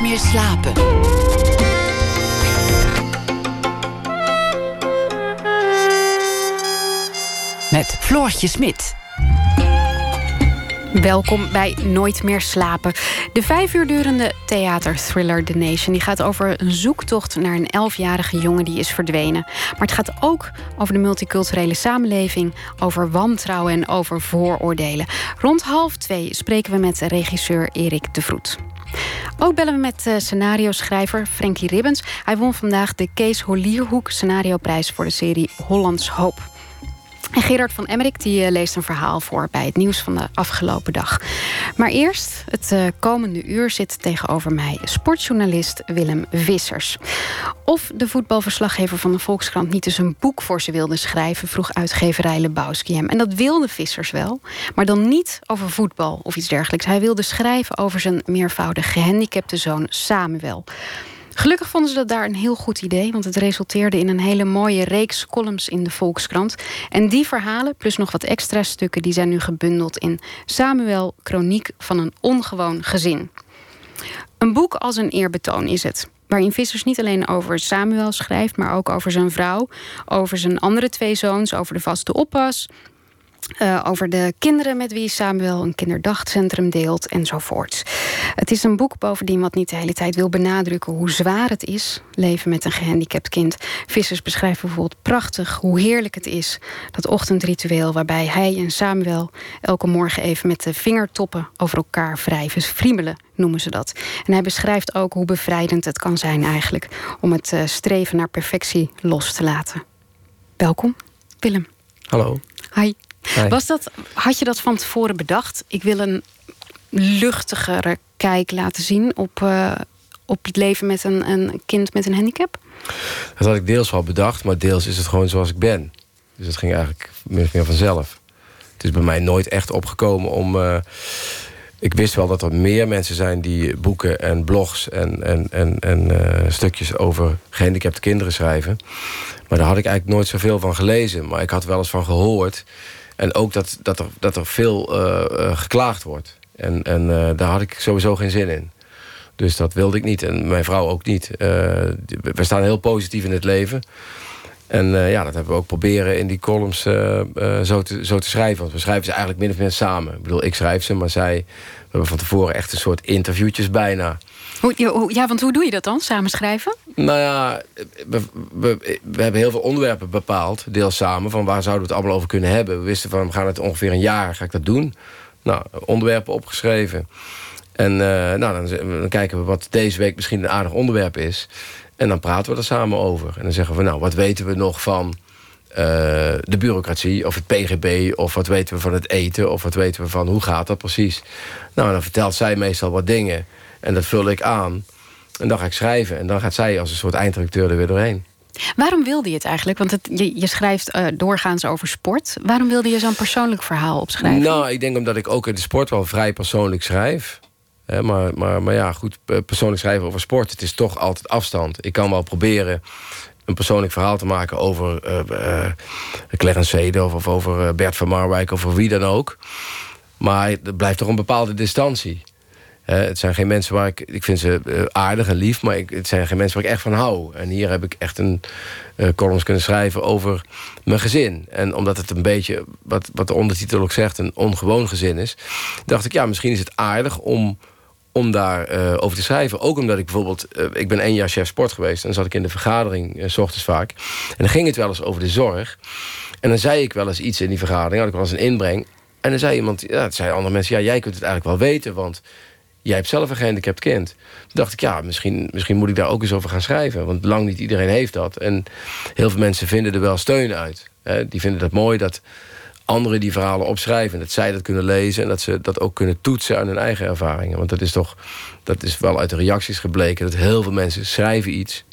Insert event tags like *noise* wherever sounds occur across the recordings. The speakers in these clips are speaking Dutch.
Meer slapen. Met Floortje Smit. Welkom bij Nooit meer slapen. De vijf uur durende theaterthriller The Nation die gaat over een zoektocht naar een elfjarige jongen die is verdwenen. Maar het gaat ook over de multiculturele samenleving, over wantrouwen en over vooroordelen. Rond half twee spreken we met regisseur Erik de Vroet. Ook bellen we met uh, scenario-schrijver Frankie Ribbens. Hij won vandaag de Kees Holierhoek scenarioprijs voor de serie Hollands Hoop. En Gerard van Emmerik die eh, leest een verhaal voor bij het nieuws van de afgelopen dag. Maar eerst, het uh, komende uur zit tegenover mij sportjournalist Willem Vissers. Of de voetbalverslaggever van de Volkskrant niet eens een boek voor ze wilde schrijven, vroeg uitgeverij Lebowski hem. En dat wilde Vissers wel, maar dan niet over voetbal of iets dergelijks. Hij wilde schrijven over zijn meervoudig gehandicapte zoon Samuel. Gelukkig vonden ze dat daar een heel goed idee, want het resulteerde in een hele mooie reeks columns in de Volkskrant. En die verhalen, plus nog wat extra stukken, die zijn nu gebundeld in Samuel, Chroniek van een ongewoon gezin. Een boek als een eerbetoon is het. Waarin Vissers niet alleen over Samuel schrijft, maar ook over zijn vrouw, over zijn andere twee zoons, over de vaste oppas, uh, over de kinderen met wie Samuel een kinderdagcentrum deelt enzovoort. Het is een boek bovendien wat niet de hele tijd wil benadrukken hoe zwaar het is leven met een gehandicapt kind. Vissers beschrijven bijvoorbeeld prachtig hoe heerlijk het is dat ochtendritueel waarbij hij en Samuel elke morgen even met de vingertoppen over elkaar wrijven. Friemelen noemen ze dat. En hij beschrijft ook hoe bevrijdend het kan zijn eigenlijk om het uh, streven naar perfectie los te laten. Welkom, Willem. Hallo. Hi. Was dat, had je dat van tevoren bedacht? Ik wil een luchtigere kijk laten zien op, uh, op het leven met een, een kind met een handicap? Dat had ik deels wel bedacht, maar deels is het gewoon zoals ik ben. Dus dat ging eigenlijk meer of meer vanzelf. Het is bij mij nooit echt opgekomen om. Uh, ik wist wel dat er meer mensen zijn die boeken en blogs en, en, en, en uh, stukjes over gehandicapte kinderen schrijven. Maar daar had ik eigenlijk nooit zoveel van gelezen. Maar ik had wel eens van gehoord. En ook dat, dat, er, dat er veel uh, geklaagd wordt. En, en uh, daar had ik sowieso geen zin in. Dus dat wilde ik niet. En mijn vrouw ook niet. we staan heel positief in het leven. En ja, dat hebben we ook proberen in die columns zo, te, zo te schrijven. Want we schrijven ze eigenlijk min of meer samen. Ik bedoel, ik schrijf ze, maar zij... We hebben van tevoren echt een soort interviewtjes bijna. Hoe, ja, want hoe doe je dat dan, samen schrijven? Nou ja, we, hebben heel veel onderwerpen bepaald, deels samen... van waar zouden we het allemaal over kunnen hebben. We wisten van, we gaan het ongeveer een jaar, ga ik dat doen. Nou, onderwerpen opgeschreven. En uh, nou, dan, kijken we wat deze week misschien een aardig onderwerp is. En dan praten we er samen over. En dan zeggen we, nou, wat weten we nog van... Uh, de bureaucratie of het PGB... of wat weten we van het eten... of wat weten we van hoe gaat dat precies. Nou, dan vertelt zij meestal wat dingen... En dat vul ik aan. En dan ga ik schrijven. En dan gaat zij als een soort eindredacteur er weer doorheen. Waarom wilde je het eigenlijk? Want het, je, je, schrijft uh, doorgaans over sport. Waarom wilde je zo'n persoonlijk verhaal opschrijven? Nou, ik denk omdat ik ook in de sport wel vrij persoonlijk schrijf. maar, maar, maar ja, goed, persoonlijk schrijven over sport... het is toch altijd afstand. Ik kan wel proberen een persoonlijk verhaal te maken over uh, uh, Clarence Seedorf... of over Bert van Marwijk of over wie dan ook. Maar er blijft toch een bepaalde distantie het zijn geen mensen waar ik... Ik vind ze uh, aardig en lief, maar ik, het zijn geen mensen waar ik echt van hou. En hier heb ik echt een uh, columns kunnen schrijven over mijn gezin. En omdat het een beetje, wat, wat de ondertitel ook zegt... een ongewoon gezin is... dacht ik, ja, misschien is het aardig om om daar uh, over te schrijven. Ook omdat ik bijvoorbeeld... Ik ben één jaar chef sport geweest. En dan zat ik in de vergadering, uh, s ochtends vaak. En dan ging het wel eens over de zorg. En dan zei ik wel eens iets in die vergadering. Had ik wel eens een inbreng. En dan zei iemand... Ja, het zei andere mensen... Ja, jij kunt het eigenlijk wel weten, want jij hebt zelf een gehandicapt kind. Toen dacht ik, ja, misschien, misschien moet ik daar ook eens over gaan schrijven. Want lang niet iedereen heeft dat. En heel veel mensen vinden er wel steun uit. Die vinden het mooi dat anderen die verhalen opschrijven. Dat zij dat kunnen lezen en dat ze dat ook kunnen toetsen aan hun eigen ervaringen. Want dat is toch, dat is wel uit de reacties gebleken... dat heel veel mensen schrijven iets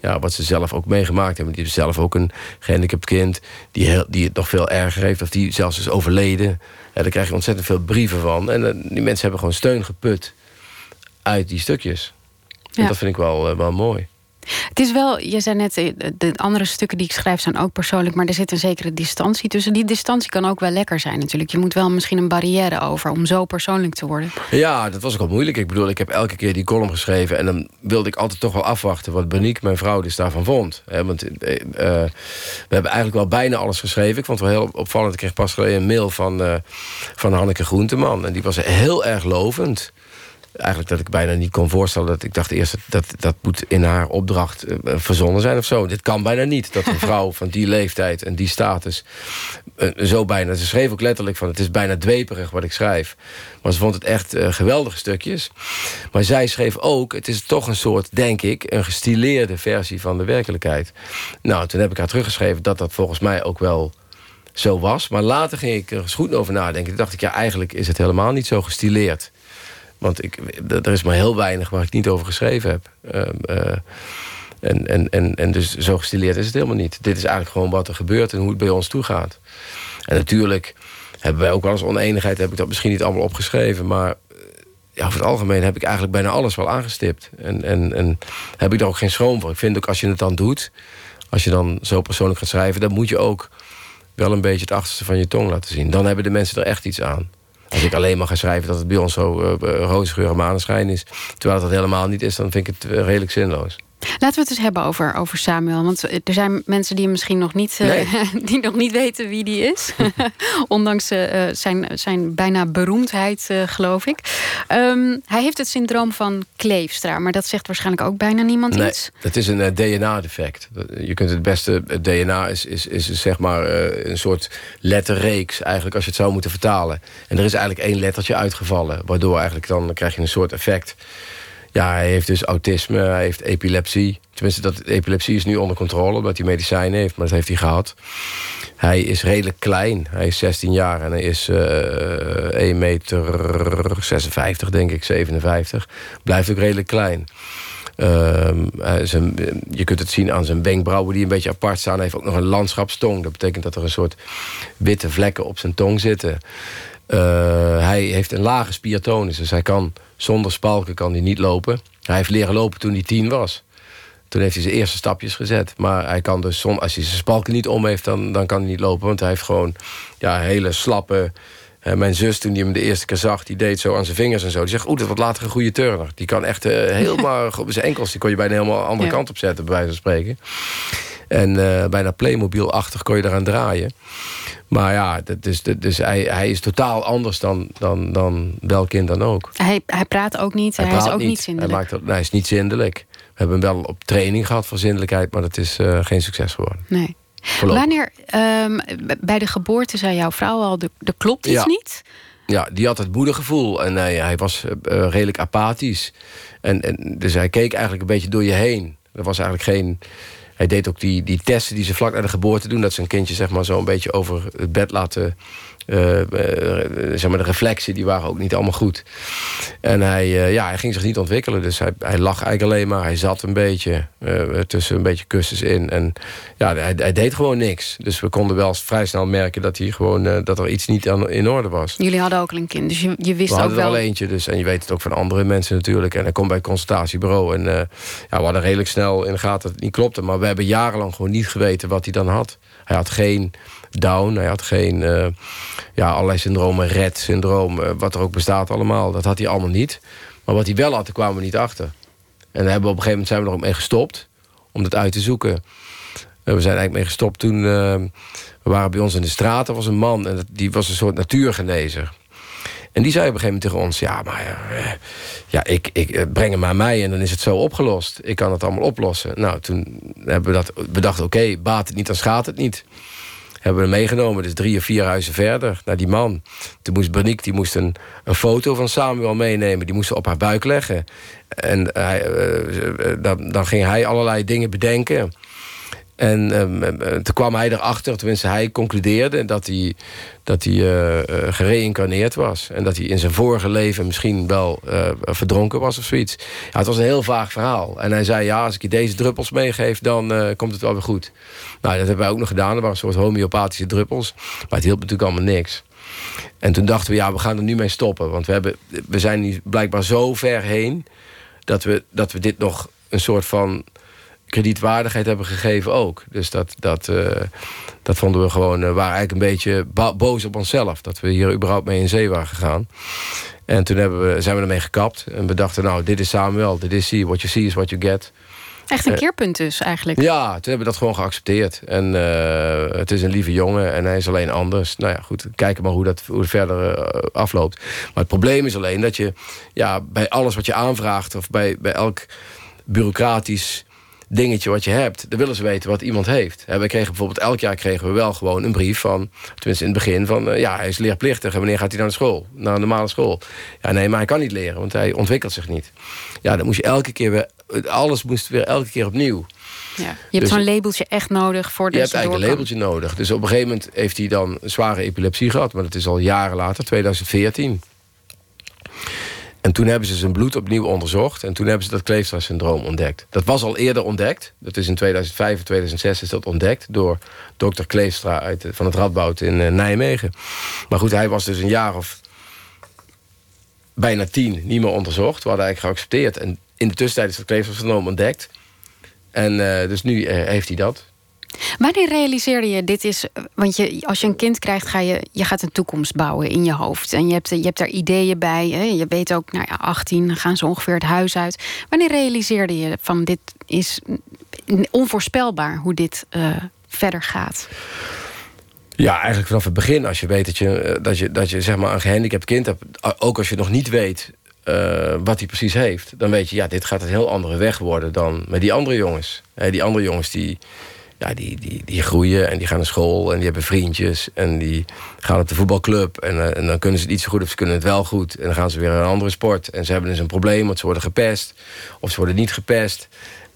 ja, wat ze zelf ook meegemaakt hebben. Die hebben zelf ook een gehandicapt kind... die, die het nog veel erger heeft of die zelfs is overleden. Ja, daar krijg je ontzettend veel brieven van. En uh, die mensen hebben gewoon steun geput uit die stukjes. Ja. En dat vind ik wel, uh, wel mooi. Het is wel, je zei net, eh, de andere stukken die ik schrijf zijn ook persoonlijk, maar er zit een zekere distantie tussen. Die distantie kan ook wel lekker zijn natuurlijk. Je moet wel misschien een barrière over om zo persoonlijk te worden. Ja, dat was ook al moeilijk. Ik bedoel, ik heb elke keer die column geschreven en dan wilde ik altijd toch wel afwachten wat Beniek, mijn vrouw, dus daarvan vond. want eh, eh, we hebben eigenlijk wel bijna alles geschreven. Ik vond het wel heel opvallend. Ik kreeg pas geleden een mail van, van Hanneke Groenteman en die was heel erg lovend eigenlijk dat ik bijna niet kon voorstellen. Dat ik dacht eerst dat dat, moet in haar opdracht uh, verzonnen zijn of zo. Dit kan bijna niet. Dat een *laughs* vrouw van die leeftijd en die status uh, zo bijna. Ze schreef ook letterlijk van het is bijna dweperig wat ik schrijf. Maar ze vond het echt uh, geweldige stukjes. Maar zij schreef ook, het is toch een soort, denk ik, een gestileerde versie van de werkelijkheid. Nou, toen heb ik haar teruggeschreven dat dat volgens mij ook wel zo was. Maar later ging ik er eens goed over nadenken. Toen dacht ik, ja, eigenlijk is het helemaal niet zo gestileerd. Want ik, er is maar heel weinig waar ik niet over geschreven heb. Uh, en, en, en, en dus zo gestileerd is het helemaal niet. Dit is eigenlijk gewoon wat er gebeurt en hoe het bij ons toegaat. En natuurlijk hebben wij ook wel eens oneenigheid. Heb ik dat misschien niet allemaal opgeschreven. Maar ja, over het algemeen heb ik eigenlijk bijna alles wel aangestipt. En, en, en heb ik daar ook geen schroom voor. Ik vind ook als je het dan doet... als je dan zo persoonlijk gaat schrijven... dan moet je ook wel een beetje het achterste van je tong laten zien. Dan hebben de mensen er echt iets aan. Als ik alleen maar ga schrijven dat het bij ons zo uh, geur en maneschijn is... terwijl dat helemaal niet is, dan vind ik het uh, redelijk zinloos. Laten we het eens hebben over, over Samuel. Want er zijn mensen die misschien nog niet, uh, *laughs* die nog niet weten wie die is. *laughs* Ondanks uh, zijn, zijn bijna beroemdheid, uh, geloof ik. Um, hij heeft het syndroom van Kleefstra. Maar dat zegt waarschijnlijk ook bijna niemand nee, iets. Het is een DNA-defect. Je kunt het beste... Het DNA is, is, is zeg maar een soort letterreeks... eigenlijk als je het zou moeten vertalen. En er is eigenlijk één lettertje uitgevallen. Waardoor eigenlijk dan krijg je een soort effect... Ja, hij heeft dus autisme, hij heeft epilepsie. Tenminste, dat, epilepsie is nu onder controle, omdat hij medicijnen heeft. Maar dat heeft hij gehad. Hij is redelijk klein. Hij is 16 jaar en hij is uh, 1 meter 56, denk ik, 57. Blijft ook redelijk klein. Zijn, je kunt het zien aan zijn wenkbrauwen die een beetje apart staan. Hij heeft ook nog een landschapstong. Dat betekent dat er een soort witte vlekken op zijn tong zitten. Uh, hij heeft een lage spiertonus, dus hij kan zonder spalken kan hij niet lopen. Hij heeft leren lopen toen hij tien was. Toen heeft hij zijn eerste stapjes gezet. Maar hij kan dus, als hij zijn spalken niet om heeft, dan, dan kan hij niet lopen. Want hij heeft gewoon ja, hele slappe... mijn zus, toen die hem de eerste keer zag, die deed zo aan zijn vingers en zo. Die zegt, oeh, dat wordt later een goede turner. Die kan echt uh, helemaal *laughs* op zijn enkels. Die kon je bijna helemaal de andere ja. kant op zetten, bij wijze van spreken. En uh, bijna Playmobil-achtig kon je eraan draaien. Maar ja, dus, dus hij, hij is totaal anders dan, dan, dan welk kind dan ook. Hij, hij praat ook niet, hij, hij is ook niet, zindelijk. Hij, maakt, hij is niet zindelijk. We hebben hem wel op training gehad voor zindelijkheid... maar dat is uh, geen succes geworden. Nee. Voorlopig. Wanneer, um, bij de geboorte zei jouw vrouw al... er klopt iets ja. niet? Ja, die had het moedergevoel. En uh, hij was uh, redelijk apathisch. En, en, dus hij keek eigenlijk een beetje door je heen. Er was eigenlijk geen hij deed ook die, die testen die ze vlak na de geboorte doen. Dat ze een kindje zeg maar, zo een beetje over het bed laten... Uh, uh, zeg maar de reflexen die waren ook niet allemaal goed. En hij, uh, ja, hij ging zich niet ontwikkelen. Dus hij, hij lag eigenlijk alleen maar. Hij zat een beetje tussen een beetje kussens in. En ja, hij, hij, deed gewoon niks. Dus we konden wel vrij snel merken dat, hij gewoon, dat er iets niet aan, in orde was. Jullie hadden ook een kind, dus je, je wist we ook wel... Er al eentje, dus, en je weet het ook van andere mensen natuurlijk. En hij komt bij het consultatiebureau. En ja, we hadden redelijk snel in de gaten dat het niet klopte. Maar we hebben jarenlang gewoon niet geweten wat hij dan had. Hij had geen down, hij had geen uh, ja, allerlei syndromen, red-syndroom, uh, wat er ook bestaat allemaal. Dat had hij allemaal niet. Maar wat hij wel had, daar kwamen we niet achter. En daar hebben we op een gegeven moment zijn we er ook mee gestopt om dat uit te zoeken. Uh, we zijn eigenlijk mee gestopt toen we waren bij ons in de straat. Er was een man en die was een soort natuurgenezer. En die zei op een gegeven moment tegen ons... ja, maar ja, ik, ik breng hem aan mij en dan is het zo opgelost. Ik kan het allemaal oplossen. Nou, toen hebben we dat bedacht... oké, baat het niet, dan schaadt het niet hebben we meegenomen. Dus drie of vier huizen verder naar die man. Toen moest Bernique die moest een, foto van Samuel meenemen. Die moest ze op haar buik leggen. En hij, uh, dan, dan ging hij allerlei dingen bedenken. En uh, toen kwam hij erachter, tenminste hij concludeerde... dat hij, dat hij uh, gereïncarneerd was. En dat hij in zijn vorige leven misschien wel verdronken was of zoiets. Ja, het was een heel vaag verhaal. En hij zei, ja, als ik je deze druppels meegeef... dan komt het wel weer goed. Nou, dat hebben wij ook nog gedaan. Er waren een soort homeopathische druppels. Maar het hielp natuurlijk allemaal niks. En toen dachten we, ja, we gaan er nu mee stoppen. Want we, hebben, we zijn nu blijkbaar zo ver heen... dat we, dat we dit nog een soort van kredietwaardigheid hebben gegeven ook. Dus dat, dat, dat vonden we gewoon, uh, waren eigenlijk een beetje boos op onszelf. Dat we hier überhaupt mee in zee waren gegaan. En toen hebben we, zijn we ermee gekapt. En we dachten, nou, dit is Samuel, dit is see. What you see is what you get. Echt een uh, keerpunt dus, eigenlijk. Ja, toen hebben we dat gewoon geaccepteerd. En het is een lieve jongen en hij is alleen anders. Nou ja, goed, kijken maar hoe dat, hoe het verder afloopt. Maar het probleem is alleen dat je ja, bij alles wat je aanvraagt... of bij, bij elk bureaucratisch dingetje wat je hebt. Dan willen ze weten wat iemand heeft. En we kregen bijvoorbeeld elk jaar kregen we wel gewoon een brief van, tenminste in het begin van, uh, ja, hij is leerplichtig en wanneer gaat hij naar de school, naar een normale school? Ja, nee, maar hij kan niet leren, want hij ontwikkelt zich niet. Ja, dan moest je elke keer weer, alles moest weer elke keer opnieuw. Ja. Je hebt dus, zo'n labeltje echt nodig voor Je hebt eigenlijk een labeltje nodig. Dus op een gegeven moment heeft hij dan een zware epilepsie gehad, maar dat is al jaren later, 2014. En toen hebben ze zijn bloed opnieuw onderzocht. En toen hebben ze dat Kleefstra-syndroom ontdekt. Dat was al eerder ontdekt. Dat is in 2005 of 2006 is dat ontdekt... door dokter Kleefstra uit, van het Radboud in uh, Nijmegen. Maar goed, hij was dus een jaar of bijna tien niet meer onderzocht. We hadden eigenlijk geaccepteerd. En in de tussentijd is dat Kleefstra-syndroom ontdekt. En uh, dus nu heeft hij dat. Wanneer realiseerde je dit is... Want je, als je een kind krijgt, ga je, je gaat een toekomst bouwen in je hoofd. En je hebt, je hebt daar ideeën bij. Hè? Je weet ook, nou ja, 18 gaan ze ongeveer het huis uit. Wanneer realiseerde je van dit is onvoorspelbaar hoe dit uh, verder gaat? Ja, eigenlijk vanaf het begin. Als je weet dat je, eh, dat je, dat je zeg maar een gehandicapt kind hebt... ook als je nog niet weet uh, wat hij precies heeft... dan weet je, ja, dit gaat een heel andere weg worden dan met die andere jongens. die andere jongens die ja, die, die, die groeien en die gaan naar school en die hebben vriendjes en die gaan op de voetbalclub. En, uh, en dan kunnen ze het niet zo goed of ze kunnen het wel goed. En dan gaan ze weer naar een andere sport. En ze hebben dus een probleem want ze worden gepest of ze worden niet gepest.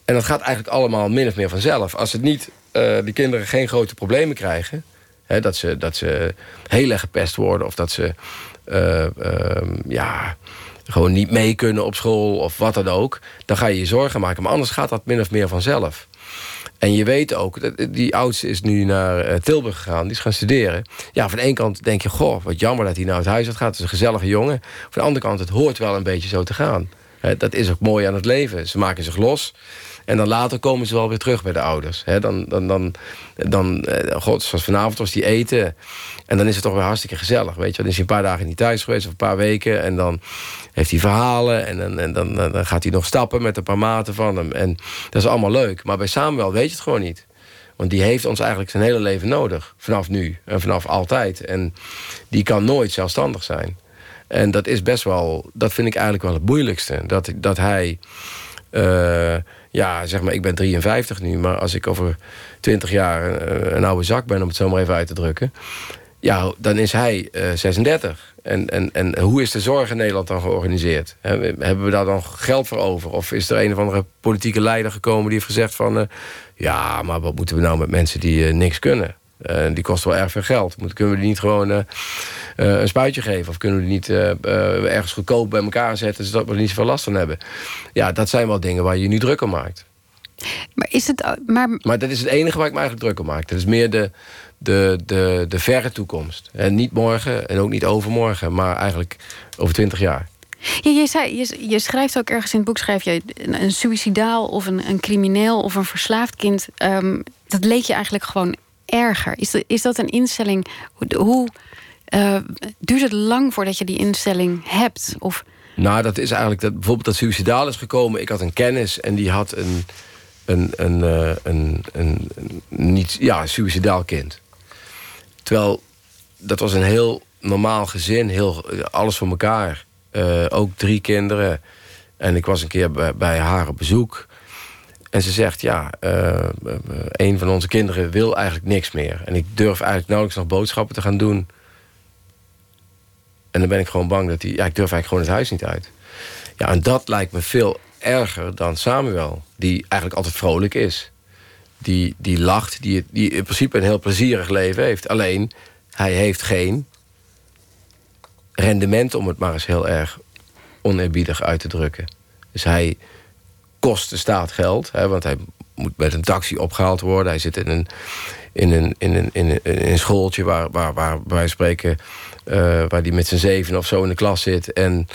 En dat gaat eigenlijk allemaal min of meer vanzelf. Als het niet uh, die kinderen geen grote problemen krijgen hè, dat, ze, dat ze heel erg gepest worden of dat ze uh, ja gewoon niet mee kunnen op school of wat dan ook dan ga je je zorgen maken. Maar anders gaat dat min of meer vanzelf en je weet ook, dat die oudste is nu naar eh, Tilburg gegaan. Die is gaan studeren. Ja, van de ene kant denk je, goh, wat jammer dat hij nou het huis gaat. Het is een gezellige jongen. Van de andere kant, het hoort wel een beetje zo te gaan. dat is ook mooi aan het leven. Ze maken zich los. En dan later komen ze wel weer terug bij de ouders. dan, dan, dan, dan eh, god, zoals vanavond was die eten. En dan is het toch weer hartstikke gezellig. Weet je? Dan is hij een paar dagen niet thuis geweest, of een paar weken. En dan heeft hij verhalen. En, dan, en dan, dan gaat hij nog stappen met een paar maten van hem. En dat is allemaal leuk. Maar bij Samuel weet je het gewoon niet. Want die heeft ons eigenlijk zijn hele leven nodig. Vanaf nu en vanaf altijd. En die kan nooit zelfstandig zijn. En dat is best wel, dat vind ik eigenlijk wel het moeilijkste. Dat, dat hij, uh, ja, zeg maar, ik ben 53 nu, maar als ik over 20 jaar een, een oude zak ben, om het zo maar even uit te drukken, ja, dan is hij uh, eh, 36. En, en, en hoe is de zorg in Nederland dan georganiseerd? Hebben we daar dan geld voor over? Of is er een of andere politieke leider gekomen die heeft gezegd van... Uh, ja, maar wat moeten we nou met mensen die niks kunnen? Die kosten wel erg veel geld. Moet, kunnen we die niet gewoon een spuitje geven? Of kunnen we die niet ergens goedkoop bij elkaar zetten... zodat we er niet zoveel last van hebben? Ja, dat zijn wel dingen waar je nu druk om maakt. Maar, is het, maar... maar dat is het enige waar ik me eigenlijk druk om maak. Dat is meer de, de, de, de verre toekomst. En niet morgen en ook niet overmorgen, maar eigenlijk over twintig jaar. Ja, je, zei, je, je, schrijft ook ergens in het boek: schrijf je een, een suicidaal of een, een crimineel of een verslaafd kind. Um, dat leek je eigenlijk gewoon erger. Is, dat, is dat een instelling? Hoe uh, duurt het lang voordat je die instelling hebt? Of... Nou, dat is eigenlijk dat bijvoorbeeld dat suicidaal is gekomen. Ik had een kennis en die had een, een, een, uh, een, een, een, niet, ja, suicidaal kind. Terwijl dat was een heel normaal gezin, heel, alles voor elkaar. Uh, ook drie kinderen. En ik was een keer bij, bij haar op bezoek. En ze zegt, ja, uh, een van onze kinderen wil eigenlijk niks meer. En ik durf eigenlijk nauwelijks nog boodschappen te gaan doen. En dan ben ik gewoon bang dat hij... Ja, ik durf eigenlijk gewoon het huis niet uit. Ja, en dat lijkt me veel erger dan Samuel. Die eigenlijk altijd vrolijk is die, die lacht, die, die in principe een heel plezierig leven heeft. Alleen, hij heeft geen rendement, om het maar eens heel erg oneerbiedig uit te drukken. Dus hij kost de staat geld, hè, want hij moet met een taxi opgehaald worden. Hij zit in een, in een, in een, in een, in een schooltje waar, waar, waar wij spreken... Uh, waar hij met zijn zeven of zo in de klas zit... en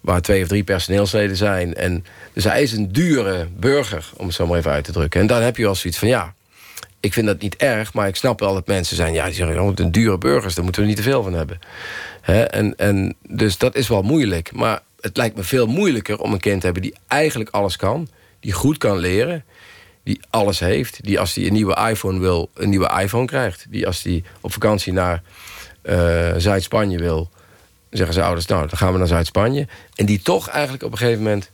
waar twee of drie personeelsleden zijn. En, dus hij is een dure burger, om het zo maar even uit te drukken. En dan heb je wel zoiets van, ja, ik vind dat niet erg... maar ik snap wel dat mensen zijn, ja, die zeggen... Oh, een dure burgers, daar moeten we niet te veel van hebben. en, en, dus dat is wel moeilijk. Maar het lijkt me veel moeilijker om een kind te hebben... die eigenlijk alles kan, die goed kan leren... die alles heeft, die als hij een nieuwe iPhone wil... een nieuwe iPhone krijgt. Die als hij op vakantie naar uh, Zuid-Spanje wil zeggen ze ouders, nou, dan gaan we naar Zuid-Spanje. En die toch eigenlijk op een gegeven moment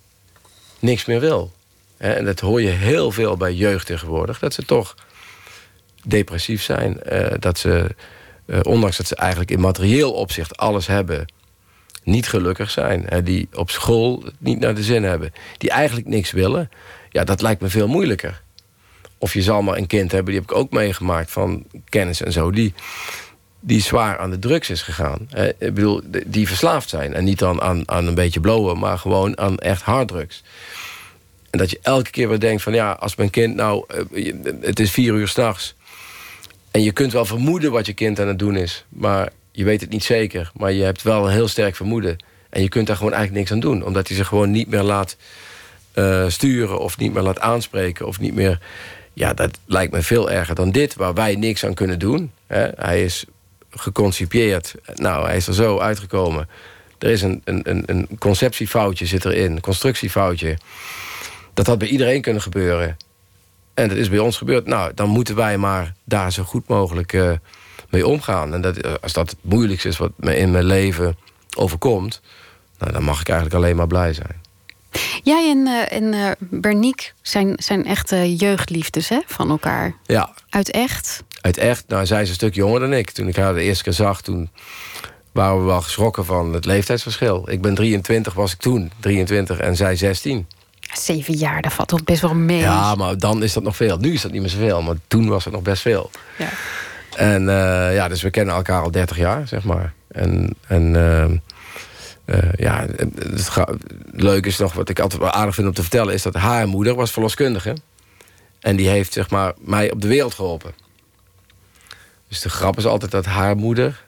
niks meer wil. En dat hoor je heel veel bij jeugd tegenwoordig. Dat ze toch depressief zijn. Eh, dat ze, eh, ondanks dat ze eigenlijk in materieel opzicht alles hebben... niet gelukkig zijn. Die op school niet naar de zin hebben. Die eigenlijk niks willen. Ja, dat lijkt me veel moeilijker. Of je zal maar een kind hebben, die heb ik ook meegemaakt... van kennis en zo, die die zwaar aan de drugs is gegaan. ik bedoel, die verslaafd zijn. En niet dan aan, aan een beetje blowen, maar gewoon aan echt harddrugs. En dat je elke keer weer denkt van ja, als mijn kind nou... Eh, het is vier uur s'nachts. En je kunt wel vermoeden wat je kind aan het doen is. Maar je weet het niet zeker. Maar je hebt wel een heel sterk vermoeden. En je kunt daar gewoon eigenlijk niks aan doen. Omdat hij zich gewoon niet meer laat uh, sturen... of niet meer laat aanspreken of niet meer... Ja, dat lijkt me veel erger dan dit, waar wij niks aan kunnen doen. Hij is geconcipieerd. Nou, hij is er zo uitgekomen. Er is een, een, een conceptiefoutje zit erin, een constructiefoutje. Dat had bij iedereen kunnen gebeuren. En dat is bij ons gebeurd. Nou, dan moeten wij maar daar zo goed mogelijk uh, mee omgaan. En dat, eh, als dat het moeilijkste is wat me in mijn leven overkomt... Nou, dan mag ik eigenlijk alleen maar blij zijn. Jij en, uh, en uh, Berniek zijn, zijn echte jeugdliefdes hè, van elkaar. Ja. Uit echt? Uit echt. Nou, zij is een stuk jonger dan ik. Toen ik haar de eerste keer zag, toen waren we wel geschrokken van het leeftijdsverschil. Ik ben 23, was ik toen. 23 en zij 16. Zeven jaar, dat valt toch best wel mee. Ja, maar dan is dat nog veel. Nu is dat niet meer zoveel, maar toen was het nog best veel. Ja. En uh, ja, dus we kennen elkaar al 30 jaar, zeg maar. En, en uh, ja, het leuk is nog, wat ik altijd wel aardig vind om te vertellen... is dat haar moeder was verloskundige. En die heeft zeg maar, mij op de wereld geholpen. Dus de grap is altijd dat haar moeder...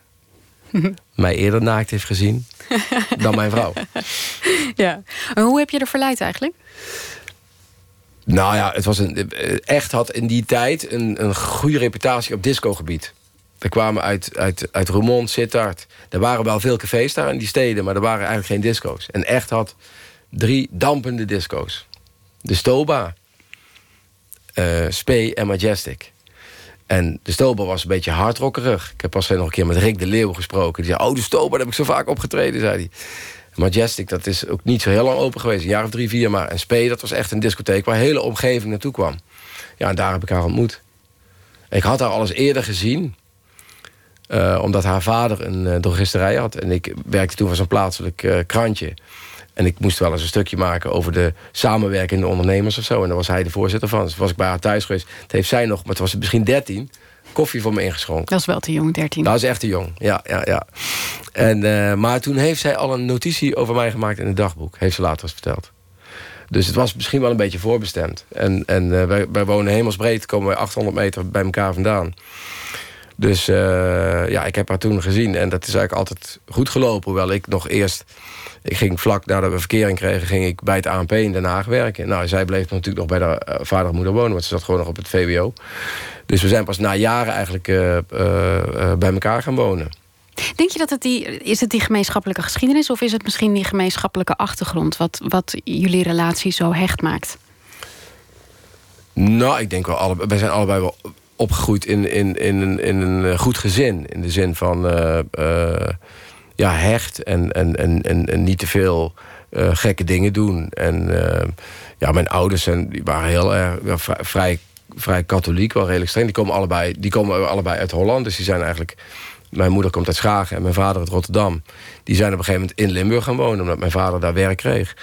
*laughs* mij eerder naakt heeft gezien dan mijn vrouw. Ja. En hoe heb je er verleid eigenlijk? Nou ja, het was een, echt had in die tijd een, een goede reputatie op discogebied. We kwamen uit, uit, uit Roermond, Sittard. Er waren wel veel cafés daar in die steden... maar er waren eigenlijk geen disco's. En echt had drie dampende disco's. De Stoba, uh, Spee en Majestic. En de Stoba was een beetje hardrockerig. Ik heb pas nog een keer met Rick de Leeuw gesproken. Die zei, oh, de Stoba, daar heb ik zo vaak opgetreden, zei hij. Majestic, dat is ook niet zo heel lang open geweest. Een jaar of drie, vier maar. En Spee, dat was echt een discotheek waar hele omgeving naartoe kwam. Ja, en daar heb ik haar ontmoet. Ik had haar al eerder gezien. Uh, omdat haar vader een uh, drogisterij had. En ik werkte toen voor zo'n plaatselijk uh, krantje. En ik moest wel eens een stukje maken over de samenwerkende ondernemers of zo. En daar was hij de voorzitter van. Dus was ik bij haar thuis geweest. Het heeft zij nog, maar het was misschien 13, koffie voor me ingeschonken. Dat is wel te jong, 13. Dat is echt te jong, ja. ja, ja. En, uh, maar toen heeft zij al een notitie over mij gemaakt in het dagboek. Heeft ze later eens verteld. Dus het was misschien wel een beetje voorbestemd. En, en uh, wij, wij wonen hemelsbreed, komen wij 800 meter bij elkaar vandaan. Dus uh, ja, ik heb haar toen gezien. En dat is eigenlijk altijd goed gelopen. Hoewel ik nog eerst ik ging vlak nadat we verkering kregen, ging ik bij het ANP in Den Haag werken. Nou, zij bleef natuurlijk nog bij de uh, vader en moeder wonen, want ze zat gewoon nog op het VWO. Dus we zijn pas na jaren eigenlijk uh, uh, bij elkaar gaan wonen. Denk je dat het die, is het die gemeenschappelijke geschiedenis of is het misschien die gemeenschappelijke achtergrond wat, wat jullie relatie zo hecht maakt? Nou, ik denk wel, alle, wij zijn allebei wel opgegroeid in, in, in, een, in een goed gezin. In de zin van ja, hecht en, en, en, en, niet te veel gekke dingen doen. En ja, mijn ouders zijn, die waren heel erg vrij, vrij katholiek, wel redelijk streng. Die komen, allebei, die komen allebei uit Holland, dus die zijn eigenlijk... Mijn moeder komt uit Schagen en mijn vader uit Rotterdam. Die zijn op een gegeven moment in Limburg gaan wonen... omdat mijn vader daar werk kreeg.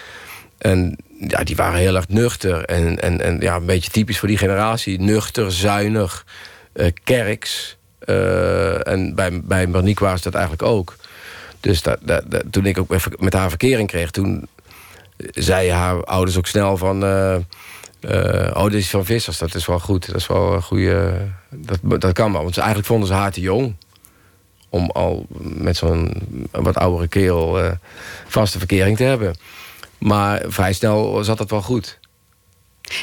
En ja, die waren heel erg nuchter. En, en, en ja, een beetje typisch voor die generatie. Nuchter, zuinig, uh, kerks. Uh, en bij, bij Bernique was dat eigenlijk ook. Dus dat, dat, toen ik ook met haar verkering kreeg... toen zeiden haar ouders ook snel van... Uh, oh, dit is van Vissers, dat is wel goed. Dat is wel een goede... Dat, dat kan wel, want eigenlijk vonden ze haar te jong... om al met zo'n wat oudere kerel vaste verkering te hebben. Maar vrij snel zat dat wel goed.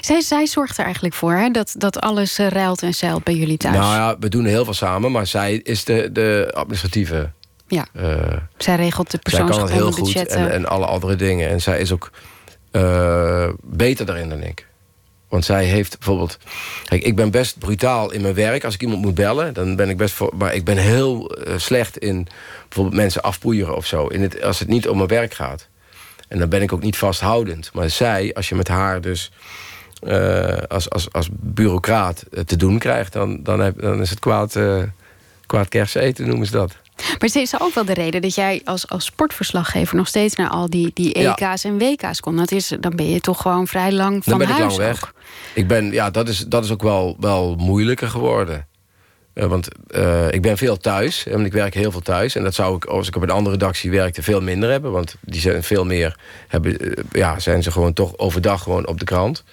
Zij, zij zorgt er eigenlijk voor hè? Dat, dat alles uh, ruilt en zeilt bij jullie thuis. Nou ja, we doen heel veel samen, maar zij is de, de administratieve. Ja. Uh, zij regelt de persoonsgebonden budgetten. En, en alle andere dingen. En zij is ook uh, beter daarin dan ik. Want zij heeft bijvoorbeeld... Kijk, ik ben best brutaal in mijn werk. Als ik iemand moet bellen, dan ben ik best... Voor, maar ik ben heel slecht in bijvoorbeeld mensen afpoeieren of zo. In het, als het niet om mijn werk gaat. En dan ben ik ook niet vasthoudend. Maar zij, als je met haar dus... Uh, als, als, als bureaucraat te doen krijgt... dan, dan, heb, dan is het kwaad, kwaad kersteten, noemen ze dat. Maar het is ook wel de reden dat jij als, als sportverslaggever nog steeds naar al die, die EK's en WK's komt. Dat is, dan ben je toch gewoon vrij lang van dan ben huis. Ik lang weg. Ik ben, ja, dat is, dat is ook wel, wel moeilijker geworden. Uh, want uh, ik ben veel thuis. En ik werk heel veel thuis. En dat zou ik, als ik op een andere redactie werkte, veel minder hebben. Want die zijn veel meer, hebben, uh, ja, zijn ze gewoon toch overdag gewoon op de krant.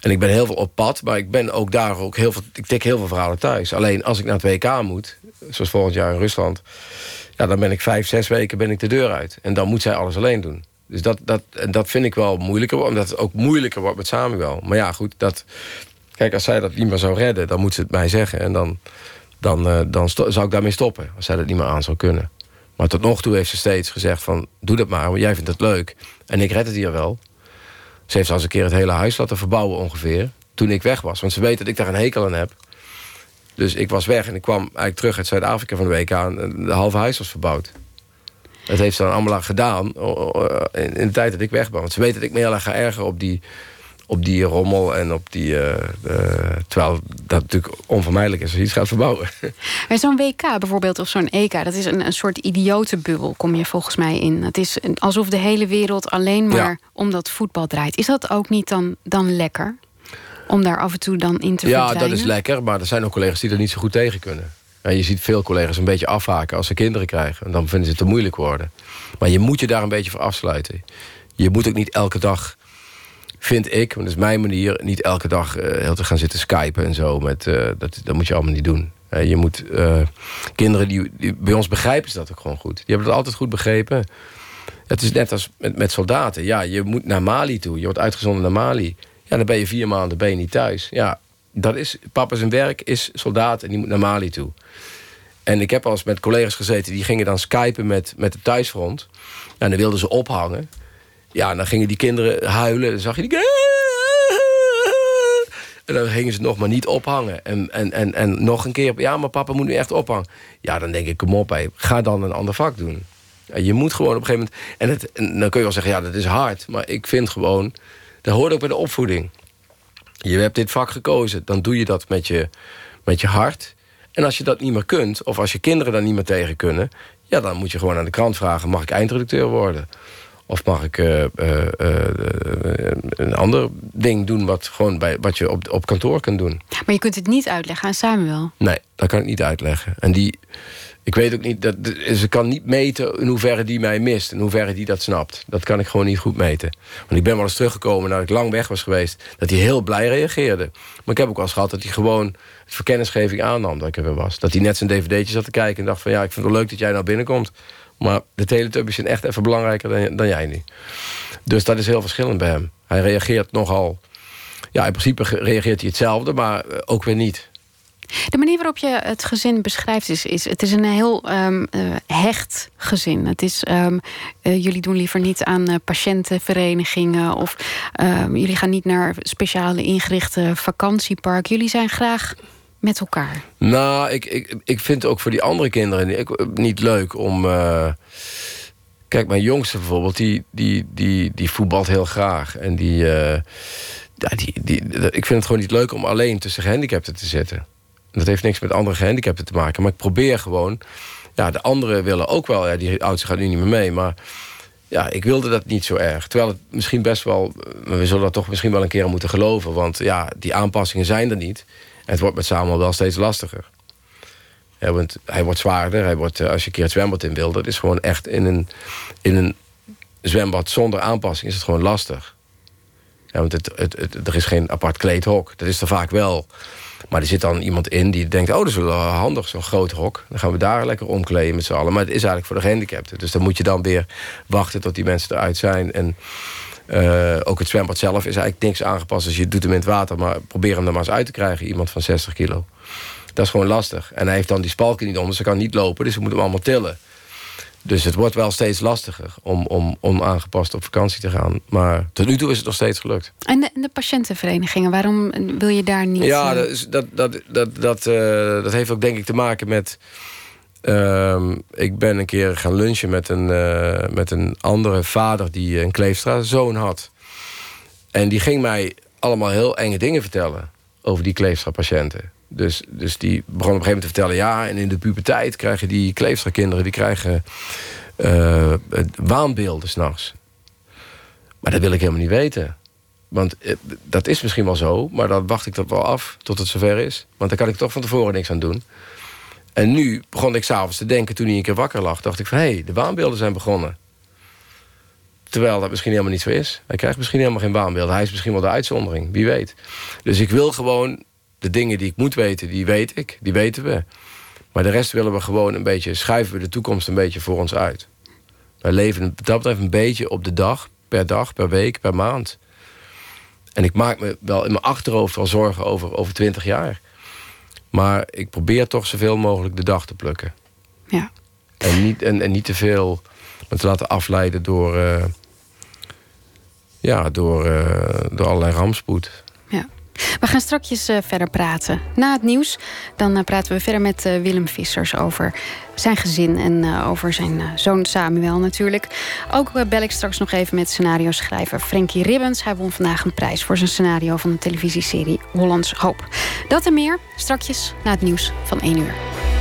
En ik ben heel veel op pad, maar ik ben ook daar ook heel veel. Ik tik heel veel verhalen thuis. Alleen als ik naar het WK moet, zoals volgend jaar in Rusland, ja, dan ben ik vijf, zes weken ben ik de deur uit. En dan moet zij alles alleen doen. Dus dat, dat, dat vind ik wel moeilijker, omdat het ook moeilijker wordt met Samuel. Maar ja, goed, dat, kijk, als zij dat niet meer zou redden, dan moet ze het mij zeggen. En dan, dan, uh, dan zou ik daarmee stoppen, als zij dat niet meer aan zou kunnen. Maar tot nog toe heeft ze steeds gezegd van, doe dat maar, want jij vindt het leuk. En ik red het hier wel. Ze heeft zelfs een keer het hele huis laten verbouwen ongeveer. Toen ik weg was. Want ze weet dat ik daar een hekel aan heb. Dus ik was weg en ik kwam eigenlijk terug uit Zuid-Afrika van de week aan. De halve huis was verbouwd. Dat heeft ze dan allemaal gedaan in de tijd dat ik weg ben. Want ze weet dat ik me heel erg ga ergeren op die, op die rommel en op die... Uh, uh, terwijl dat natuurlijk onvermijdelijk is als je iets gaat verbouwen. *laughs* Zo'n WK bijvoorbeeld of zo'n EK... dat is een, een soort idiotenbubbel, kom je volgens mij in. Het is alsof de hele wereld alleen maar ja. om dat voetbal draait. Is dat ook niet dan, dan lekker? Om daar af en toe dan in te ja, verdwijnen? Ja, dat is lekker, maar er zijn ook collega's die er niet zo goed tegen kunnen. En je ziet veel collega's een beetje afhaken als ze kinderen krijgen. En dan vinden ze het te moeilijk worden. Maar je moet je daar een beetje voor afsluiten. Je moet ook niet elke dag, vind ik, want dat is mijn manier... niet elke dag uh, heel te gaan zitten skypen en zo. Met, uh, dat, dat moet je allemaal niet doen. Uh, je moet, kinderen die, die, bij ons begrijpen ze dat ook gewoon goed. Die hebben het altijd goed begrepen. Het is net als met, met soldaten. Ja, je moet naar Mali toe. Je wordt uitgezonden naar Mali. Ja, dan ben je vier maanden ben je niet thuis. Ja, dat is, papa zijn werk is soldaat en die moet naar Mali toe. En ik heb al eens met collega's gezeten... die gingen dan skypen met, met het thuisfront. En dan wilden ze ophangen. Ja, dan gingen die kinderen huilen. Dan zag je die... En dan gingen ze nog maar niet ophangen. En, en, en, en nog een keer... Ja, maar papa moet nu echt ophangen. Ja, dan denk ik, kom op, ga dan een ander vak doen. Je moet gewoon op een gegeven moment... En dan kun je wel zeggen, ja, dat is hard. Maar ik vind gewoon... Dat hoort ook bij de opvoeding. Je hebt dit vak gekozen. Dan doe je dat met je, met je hart... En als je dat niet meer kunt, of als je kinderen daar niet meer tegen kunnen... ja, dan moet je gewoon aan de krant vragen... mag ik eindredacteur worden? Of mag ik uh, uh, uh, een ander ding doen... wat, gewoon bij, wat je op, op kantoor kunt doen? Maar je kunt het niet uitleggen aan Samuel? Nee, dat kan ik niet uitleggen. En die... Ik weet ook niet, dat, ze kan niet meten in hoeverre die mij mist... in hoeverre die dat snapt. Dat kan ik gewoon niet goed meten. Want ik ben wel eens teruggekomen nadat ik lang weg was geweest... dat hij heel blij reageerde. Maar ik heb ook wel eens gehad dat hij gewoon... het voor kennisgeving aannam dat ik er weer was. Dat hij net zijn dvd'tje zat te kijken en dacht van... ja, ik vind het leuk dat jij nou binnenkomt. Maar de Teletubbies zijn echt even belangrijker dan, dan jij nu. Dus dat is heel verschillend bij hem. Hij reageert nogal... Ja, in principe reageert hij hetzelfde, maar ook weer niet. De manier waarop je het gezin beschrijft is... is het is een heel um, uh, hecht gezin. Het is, um, uh, jullie doen liever niet aan patiëntenverenigingen... of ehm, jullie gaan niet naar speciale ingerichte vakantiepark. Jullie zijn graag met elkaar. Nou, ik, ik, ik vind het ook voor die andere kinderen niet leuk om... Kijk, mijn jongste bijvoorbeeld, die, die, die, die voetbalt heel graag. En die, ja, die, die, ik vind het gewoon niet leuk om alleen tussen gehandicapten te zitten. Dat heeft niks met andere gehandicapten te maken. Maar ik probeer gewoon... Ja, de anderen willen ook wel... Ja, die oudste gaat nu niet meer mee, maar... Ja, ik wilde dat niet zo erg. Terwijl het misschien best wel... We zullen dat toch misschien wel een keer moeten geloven. Want ja, die aanpassingen zijn er niet. Het wordt met Samuel wel steeds lastiger. Want hij wordt zwaarder. Hij wordt, als je een keer het zwembad in wil... dat is gewoon echt in een, in een zwembad zonder aanpassing... is het gewoon lastig. Ja, want het, het, er is geen apart kleedhok. Dat is er vaak wel... Maar er zit dan iemand in die denkt... oh, dat is wel handig, zo'n groot hok. Dan gaan we daar lekker omkleden met z'n allen. Maar het is eigenlijk voor de gehandicapten. Dus dan moet je dan weer wachten tot die mensen eruit zijn. En uh, ook het zwembad zelf is eigenlijk niks aangepast. Dus je doet hem in het water, maar probeer hem er maar eens uit te krijgen. Iemand van 60 kilo. Dat is gewoon lastig. En hij heeft dan die spalken niet om, dus hij kan niet lopen. Dus we moeten hem allemaal tillen. Dus het wordt wel steeds lastiger om, om onaangepast op vakantie te gaan. Maar tot nu toe is het nog steeds gelukt. En de, de patiëntenverenigingen, waarom wil je daar niet... Ja, dat, is, dat, dat, dat, dat, uh, dat heeft ook denk ik te maken met... Uh, ik ben een keer gaan lunchen met een, uh, met een andere vader... die een Kleefstra zoon had. En die ging mij allemaal heel enge dingen vertellen... over die Kleefstra-patiënten. Dus, dus die begon op een gegeven moment te vertellen... ja, en in de puberteit krijgen die Kleefstra-kinderen... die krijgen uh, waanbeelden s'nachts. Maar dat wil ik helemaal niet weten. Want eh, dat is misschien wel zo, maar dan wacht ik dat wel af tot het zover is. Want dan kan ik toch van tevoren niks aan doen. En nu begon ik s'avonds te denken, toen hij een keer wakker lag... dacht ik van, hé, hey, de waanbeelden zijn begonnen. Terwijl dat misschien helemaal niet zo is. Hij krijgt misschien helemaal geen waanbeelden. Hij is misschien wel de uitzondering, wie weet. Dus ik wil gewoon de dingen die ik moet weten, die weet ik. Die weten we. Maar de rest willen we gewoon een beetje... schuiven we de toekomst een beetje voor ons uit. Wij leven dat betreft een beetje op de dag. Per dag, per week, per maand. En ik maak me wel in mijn achterhoofd al zorgen over, over 20 jaar. Maar ik probeer toch zoveel mogelijk de dag te plukken. Ja. En niet, en, en niet te veel me te laten afleiden door... Uh, ja, door, uh, door allerlei rampspoed. Ja. We gaan straks uh, verder praten. Na het nieuws dan uh, praten we verder met uh, Willem Vissers over zijn gezin en over zijn zoon Samuel natuurlijk. Ook bel ik straks nog even met scenario-schrijver Frankie Ribbens. Hij won vandaag een prijs voor zijn scenario van de televisieserie Hollands Hoop. Dat en meer straks na het nieuws van 1 uur.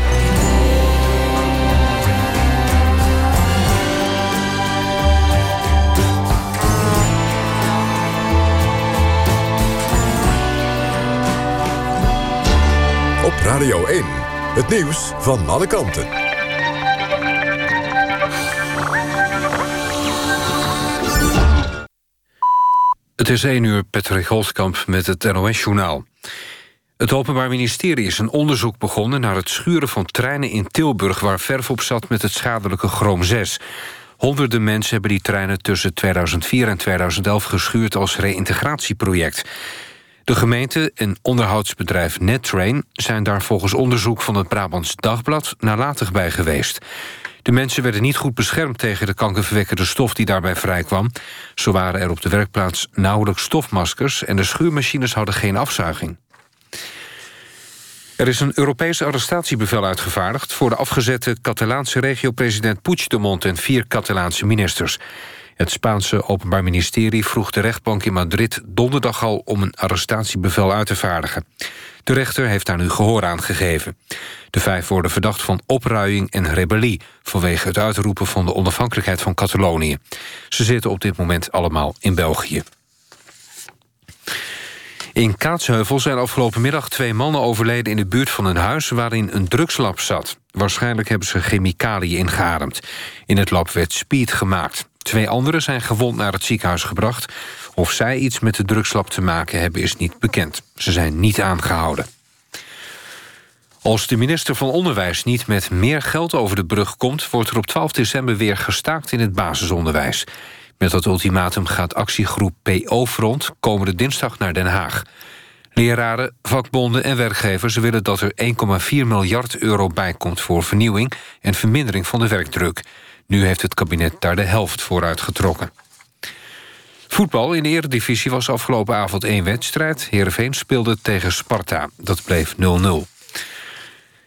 Radio 1, het nieuws van alle kanten. Het is 1 uur, Patrick Holtkamp met het NOS-journaal. Het Openbaar Ministerie is een onderzoek begonnen... naar het schuren van treinen in Tilburg... waar verf op zat met het schadelijke chroom 6. Honderden mensen hebben die treinen tussen 2004 en 2011 geschuurd... als reïntegratieproject. De gemeente en onderhoudsbedrijf NetTrain... zijn daar volgens onderzoek van het Brabants Dagblad nalatig bij geweest. De mensen werden niet goed beschermd tegen de kankerverwekkende stof die daarbij vrijkwam. Zo waren er op de werkplaats nauwelijks stofmaskers... en de schuurmachines hadden geen afzuiging. Er is een Europees arrestatiebevel uitgevaardigd... voor de afgezette Catalaanse regio-president Puigdemont... en vier Catalaanse ministers. Het Spaanse Openbaar Ministerie vroeg de rechtbank in Madrid donderdag al om een arrestatiebevel uit te vaardigen. De rechter heeft daar nu gehoor aan gegeven. De vijf worden verdacht van opruiing en rebellie... vanwege het uitroepen van de onafhankelijkheid van Catalonië. Ze zitten op dit moment allemaal in België. In Kaatsheuvel zijn afgelopen middag twee mannen overleden... in de buurt van een huis waarin een drugslab zat. Waarschijnlijk hebben ze chemicaliën ingeademd. In het lab werd speed gemaakt. Twee anderen zijn gewond naar het ziekenhuis gebracht. Of zij iets met de drugslab te maken hebben is niet bekend. Ze zijn niet aangehouden. Als de minister van Onderwijs niet met meer geld over de brug komt... wordt er op 12 december weer gestaakt in het basisonderwijs. Met dat ultimatum gaat actiegroep PO-front komende dinsdag naar Den Haag. Leraren, vakbonden en werkgevers willen dat er 1,4 miljard euro bijkomt... voor vernieuwing en vermindering van de werkdruk. Nu heeft het kabinet daar de helft voor uitgetrokken. Voetbal in de Eredivisie was afgelopen avond één wedstrijd. Heerenveen speelde tegen Sparta. Dat bleef 0-0.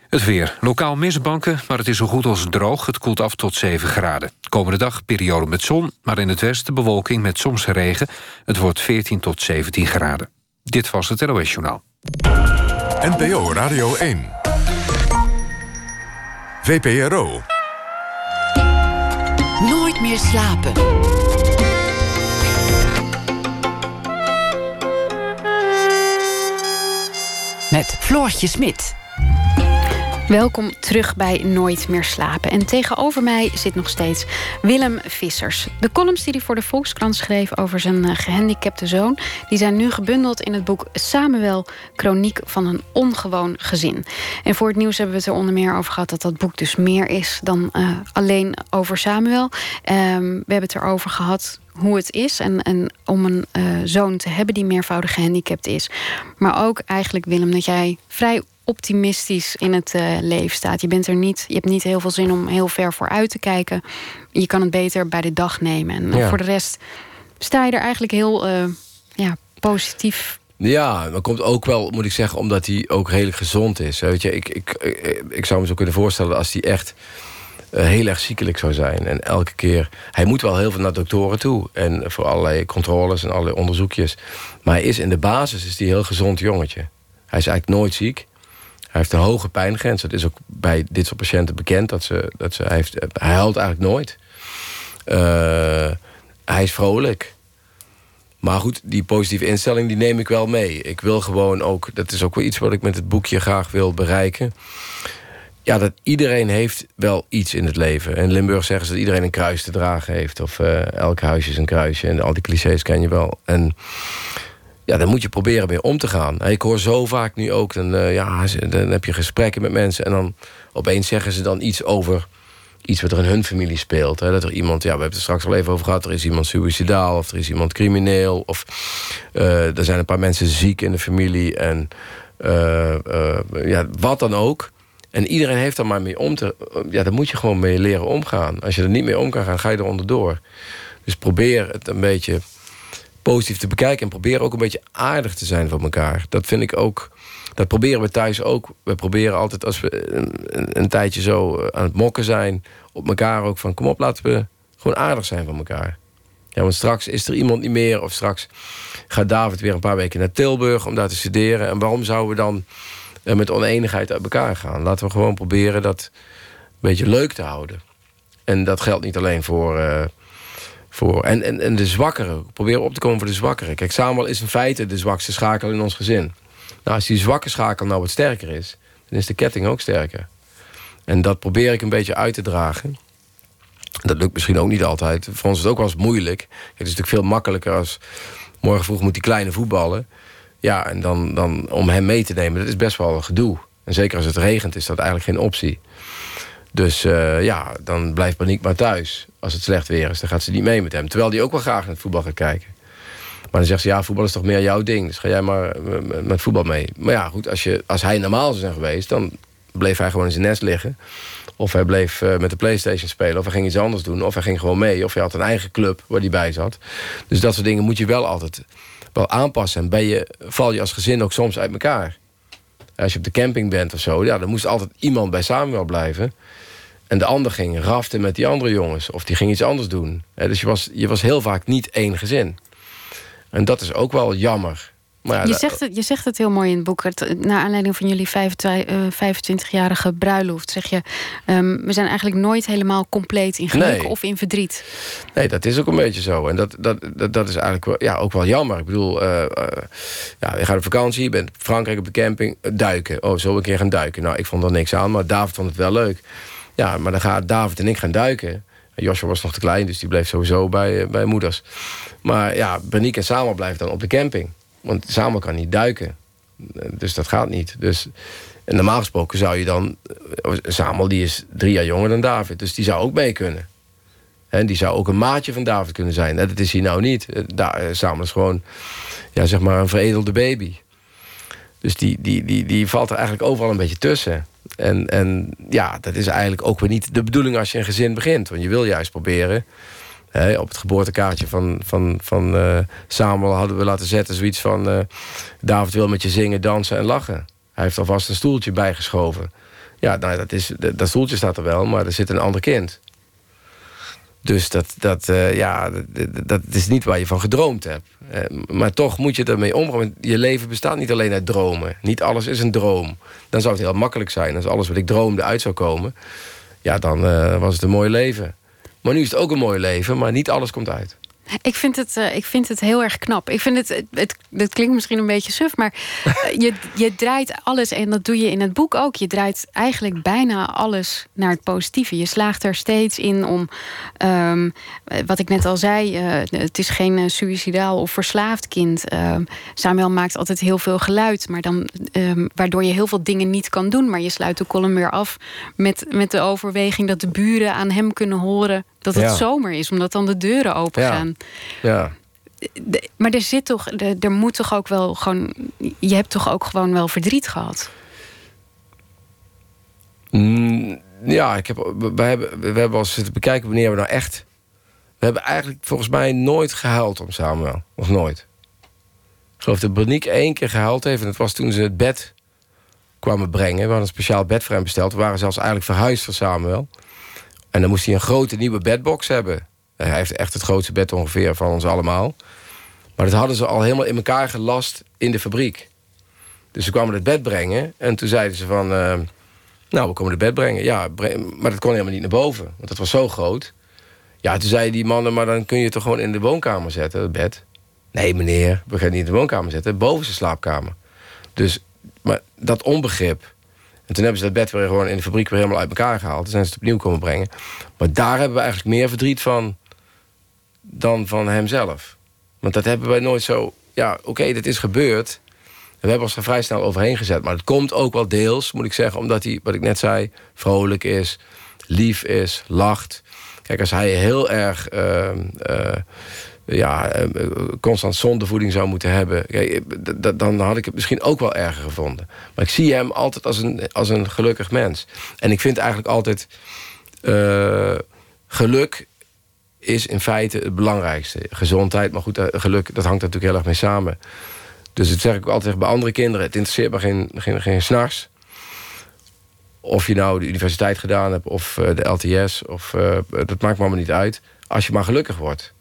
Het weer. Lokaal misbanken, maar het is zo goed als droog. Het koelt af tot 7 graden. Komende dag periode met zon, maar in het westen bewolking met soms regen. Het wordt 14 tot 17 graden. Dit was het NOS Journaal. NPO Radio 1. VPRO. Meer slapen. Met Floortje Smit. Welkom terug bij Nooit meer slapen. En tegenover mij zit nog steeds Willem Vissers. De columns die hij voor de Volkskrant schreef over zijn eh, gehandicapte zoon, die zijn nu gebundeld in het boek Samuel, Chroniek van een ongewoon gezin. En voor het nieuws hebben we het er onder meer over gehad dat dat boek dus meer is dan uh, alleen over Samuel. Um, we hebben het erover gehad hoe het is en, en om een uh, zoon te hebben die meervoudig gehandicapt is. Maar ook eigenlijk, Willem, dat jij vrij optimistisch in het uh, leven staat. Je, bent er niet, je hebt niet heel veel zin om heel ver vooruit te kijken. Je kan het beter bij de dag nemen. En ja. voor de rest sta je er eigenlijk heel uh, ja, positief. Ja, dat komt ook wel, moet ik zeggen, omdat hij ook redelijk gezond is. Weet je, ik, ik, ik, ik zou me zo kunnen voorstellen als hij echt uh, heel erg ziekelijk zou zijn. En elke keer... Hij moet wel heel veel naar doktoren toe. En voor allerlei controles en allerlei onderzoekjes. Maar hij is in de basis is hij een heel gezond jongetje. Hij is eigenlijk nooit ziek. Hij heeft een hoge pijngrens. Dat is ook bij dit soort patiënten bekend. Dat ze, dat ze, hij, heeft, hij huilt eigenlijk nooit. Uh, hij is vrolijk. Maar goed, die positieve instelling die neem ik wel mee. Ik wil gewoon ook... Dat is ook wel iets wat ik met het boekje graag wil bereiken. Ja, dat iedereen heeft wel iets in het leven. In Limburg zeggen ze dat iedereen een kruis te dragen heeft. Of uh, elk huisje is een kruisje. En al die clichés ken je wel. En ja, dan moet je proberen mee om te gaan. Ik hoor zo vaak nu ook, dan, uh, ja, dan heb je gesprekken met mensen... en dan opeens zeggen ze dan iets over iets wat er in hun familie speelt. Hè? Dat er iemand, ja, we hebben het er straks al even over gehad... er is iemand suicidaal of er is iemand crimineel... of uh, er zijn een paar mensen ziek in de familie... en uh, ja, wat dan ook... En iedereen heeft daar maar mee om te... Ja, daar moet je gewoon mee leren omgaan. Als je er niet mee om kan gaan, ga je er onderdoor. Dus probeer het een beetje positief te bekijken. En probeer ook een beetje aardig te zijn voor elkaar. Dat vind ik ook... Dat proberen we thuis ook. We proberen altijd als we een, een, tijdje zo aan het mokken zijn... op elkaar ook van... kom op, laten we gewoon aardig zijn voor elkaar. Ja, want straks is er iemand niet meer... of straks gaat David weer een paar weken naar Tilburg... om daar te studeren. En waarom zouden we dan met oneenigheid uit elkaar gaan? Laten we gewoon proberen dat een beetje leuk te houden. En dat geldt niet alleen voor... Uh, voor. En, en, en de zwakkeren. Proberen op te komen voor de zwakkeren. Kijk, Samuel is in feite de zwakste schakel in ons gezin. Nou, als die zwakke schakel nou wat sterker is... dan is de ketting ook sterker. En dat probeer ik een beetje uit te dragen. Dat lukt misschien ook niet altijd. Voor ons is het ook wel eens moeilijk. Het is natuurlijk veel makkelijker als... morgen vroeg moet die kleine voetballen. Ja, en dan, dan om hem mee te nemen, dat is best wel een gedoe. En zeker als het regent is dat eigenlijk geen optie. Dus uh, ja, dan blijft Paniek maar thuis. Als het slecht weer is, dan gaat ze niet mee met hem. Terwijl die ook wel graag naar het voetbal gaat kijken. Maar dan zegt ze, ja, voetbal is toch meer jouw ding. Dus ga jij maar met voetbal mee. Maar ja, goed, als, je, als hij normaal zou zijn geweest... dan bleef hij gewoon in zijn nest liggen. Of hij bleef uh, met de Playstation spelen. Of hij ging iets anders doen. Of hij ging gewoon mee. Of hij had een eigen club waar hij bij zat. Dus dat soort dingen moet je wel altijd wel aanpassen. En ben je, val je als gezin ook soms uit elkaar. Als je op de camping bent of zo... Ja, dan moest altijd iemand bij Samuel blijven... En de ander ging raften met die andere jongens. Of die ging iets anders doen. Dus je was, je was heel vaak niet één gezin. En dat is ook wel jammer. Maar je, zegt het, je zegt het heel mooi in het boek. Het, naar aanleiding van jullie 25-jarige bruiloft zeg je... Um, we zijn eigenlijk nooit helemaal compleet in geluk nee. of in verdriet. Nee, dat is ook een beetje zo. En dat, dat, dat, dat is eigenlijk wel, ja, ook wel jammer. Ik bedoel, uh, uh, ja, je gaat op vakantie, je bent in Frankrijk op de camping, duiken. Oh, zo een keer gaan duiken? Nou, ik vond er niks aan, maar David vond het wel leuk. Ja, maar dan gaan David en ik gaan duiken. Joshua was nog te klein, dus die bleef sowieso bij, bij moeders. Maar ja, Benique en Samuel blijven dan op de camping. Want Samuel kan niet duiken. Dus dat gaat niet. Dus, normaal gesproken zou je dan... Samuel die is drie jaar jonger dan David. Dus die zou ook mee kunnen. En die zou ook een maatje van David kunnen zijn. Dat is hij nou niet. Samuel is gewoon ja, zeg maar een veredelde baby. Dus die, die, die, die valt er eigenlijk overal een beetje tussen. En, en ja, dat is eigenlijk ook weer niet de bedoeling als je een gezin begint. Want je wil juist proberen... Op het geboortekaartje van, van, van uh, Samuel hadden we laten zetten zoiets van... Uh, David wil met je zingen, dansen en lachen. Hij heeft alvast een stoeltje bijgeschoven. Ja, nou, dat, is, dat stoeltje staat er wel, maar er zit een ander kind. Dus dat, dat, uh, ja, dat, dat, is niet waar je van gedroomd hebt. Maar toch moet je ermee omgaan. Je leven bestaat niet alleen uit dromen. Niet alles is een droom. Dan zou het heel makkelijk zijn. Als alles wat ik droomde uit zou komen... ja, dan was het een mooi leven. Maar nu is het ook een mooi leven, maar niet alles komt uit. Ik vind, het, uh, ik vind het heel erg knap. Ik vind het, het, het, klinkt misschien een beetje suf, maar *laughs* je, je draait alles, en dat doe je in het boek ook. Je draait eigenlijk bijna alles naar het positieve. Je slaagt er steeds in om, um, wat ik net al zei, uh, het is geen suicidaal of verslaafd kind. Samuel maakt altijd heel veel geluid, maar dan, um, waardoor je heel veel dingen niet kan doen. Maar je sluit de column weer af met, met de overweging dat de buren aan hem kunnen horen dat het zomer is, omdat dan de deuren open gaan. Ja. maar er zit toch, er moet toch ook wel gewoon. Je hebt toch ook gewoon wel verdriet gehad? Mm, ja, ik heb, we, hebben, we hebben al zitten bekijken wanneer we nou echt. We hebben eigenlijk volgens mij nooit gehuild om Samuel. Of nooit. Ik geloof dat Bernique één keer gehuild heeft. En dat was toen ze het bed kwamen brengen. We hadden een speciaal bed voor hem besteld. We waren zelfs eigenlijk verhuisd voor Samuel. En dan moest hij een grote nieuwe bedbox hebben. Hij heeft echt het grootste bed ongeveer van ons allemaal. Maar dat hadden ze al helemaal in elkaar gelast in de fabriek. Dus ze kwamen het bed brengen. En toen zeiden ze van... Uh, nou, we komen het bed brengen. Ja, maar dat kon helemaal niet naar boven. Want dat was zo groot. Ja, toen zeiden die mannen... maar dan kun je het toch gewoon in de woonkamer zetten, het bed. Nee, meneer, we gaan niet in de woonkamer zetten. Boven zijn slaapkamer. Dus, maar dat onbegrip... En toen hebben ze dat bed weer gewoon in de fabriek weer helemaal uit elkaar gehaald. Toen zijn ze het opnieuw komen brengen. Maar daar hebben we eigenlijk meer verdriet van dan van hemzelf. Want dat hebben wij nooit zo... Ja, oké, okay, dat is gebeurd. we hebben ons er vrij snel overheen gezet. Maar het komt ook wel deels, moet ik zeggen... omdat hij, wat ik net zei, vrolijk is, lief is, lacht. Kijk, als hij heel erg... Uh, uh, ja, eh, constant zondevoeding zou moeten hebben... dan had ik het misschien ook wel erger gevonden. Maar ik zie hem altijd als een, als een gelukkig mens. En ik vind eigenlijk altijd... Geluk is in feite het belangrijkste. Gezondheid, maar goed, eh, geluk, dat hangt natuurlijk heel erg mee samen. Dus dat zeg ik altijd bij andere kinderen. Het interesseert me geen, geen, geen s'nachts. Of je nou de universiteit gedaan hebt of de LTS. Of, dat maakt me allemaal niet uit. Als je maar gelukkig wordt.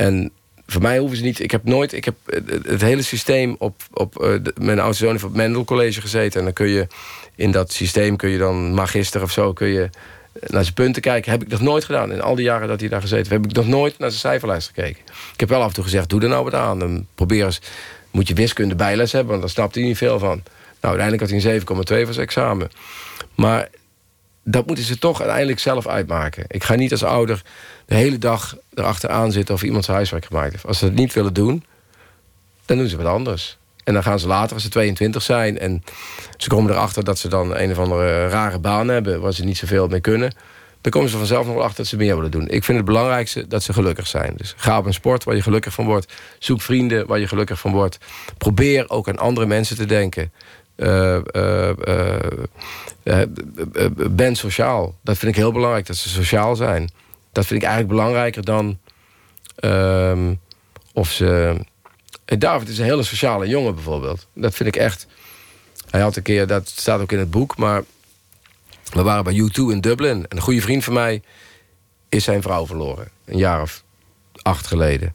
En voor mij hoeven ze niet... Ik heb nooit... Ik heb het hele systeem op... op uh, mijn oudste zoon heeft op Mendel College gezeten. En dan kun je... In dat systeem kun je dan magister of zo... kun je naar zijn punten kijken. Heb ik nog nooit gedaan. In al die jaren dat hij daar gezeten heeft... heb ik nog nooit naar zijn cijferlijst gekeken. Ik heb wel af en toe gezegd... doe er nou wat aan. Dan probeer eens... Moet je wiskunde bijles hebben... want daar snapt hij niet veel van. Nou, uiteindelijk had hij een 7,2 voor zijn examen. Maar dat moeten ze toch uiteindelijk zelf uitmaken. Ik ga niet als ouder de hele dag erachteraan zitten... of iemand zijn huiswerk gemaakt heeft. Als ze het niet willen doen, dan doen ze wat anders. En dan gaan ze later, als ze 22 zijn... en ze komen erachter dat ze dan een of andere rare baan hebben... waar ze niet zoveel mee kunnen... dan komen ze vanzelf nog wel achter dat ze meer willen doen. Ik vind het belangrijkste dat ze gelukkig zijn. Dus ga op een sport waar je gelukkig van wordt. Zoek vrienden waar je gelukkig van wordt. Probeer ook aan andere mensen te denken. Uh, ben sociaal. Dat vind ik heel belangrijk, dat ze sociaal zijn. Dat vind ik eigenlijk belangrijker dan ehm, of ze... David is een hele sociale jongen bijvoorbeeld. Dat vind ik echt... Hij had een keer, dat staat ook in het boek, maar... We waren bij U2 in Dublin. En een goede vriend van mij is zijn vrouw verloren. Een jaar of acht geleden.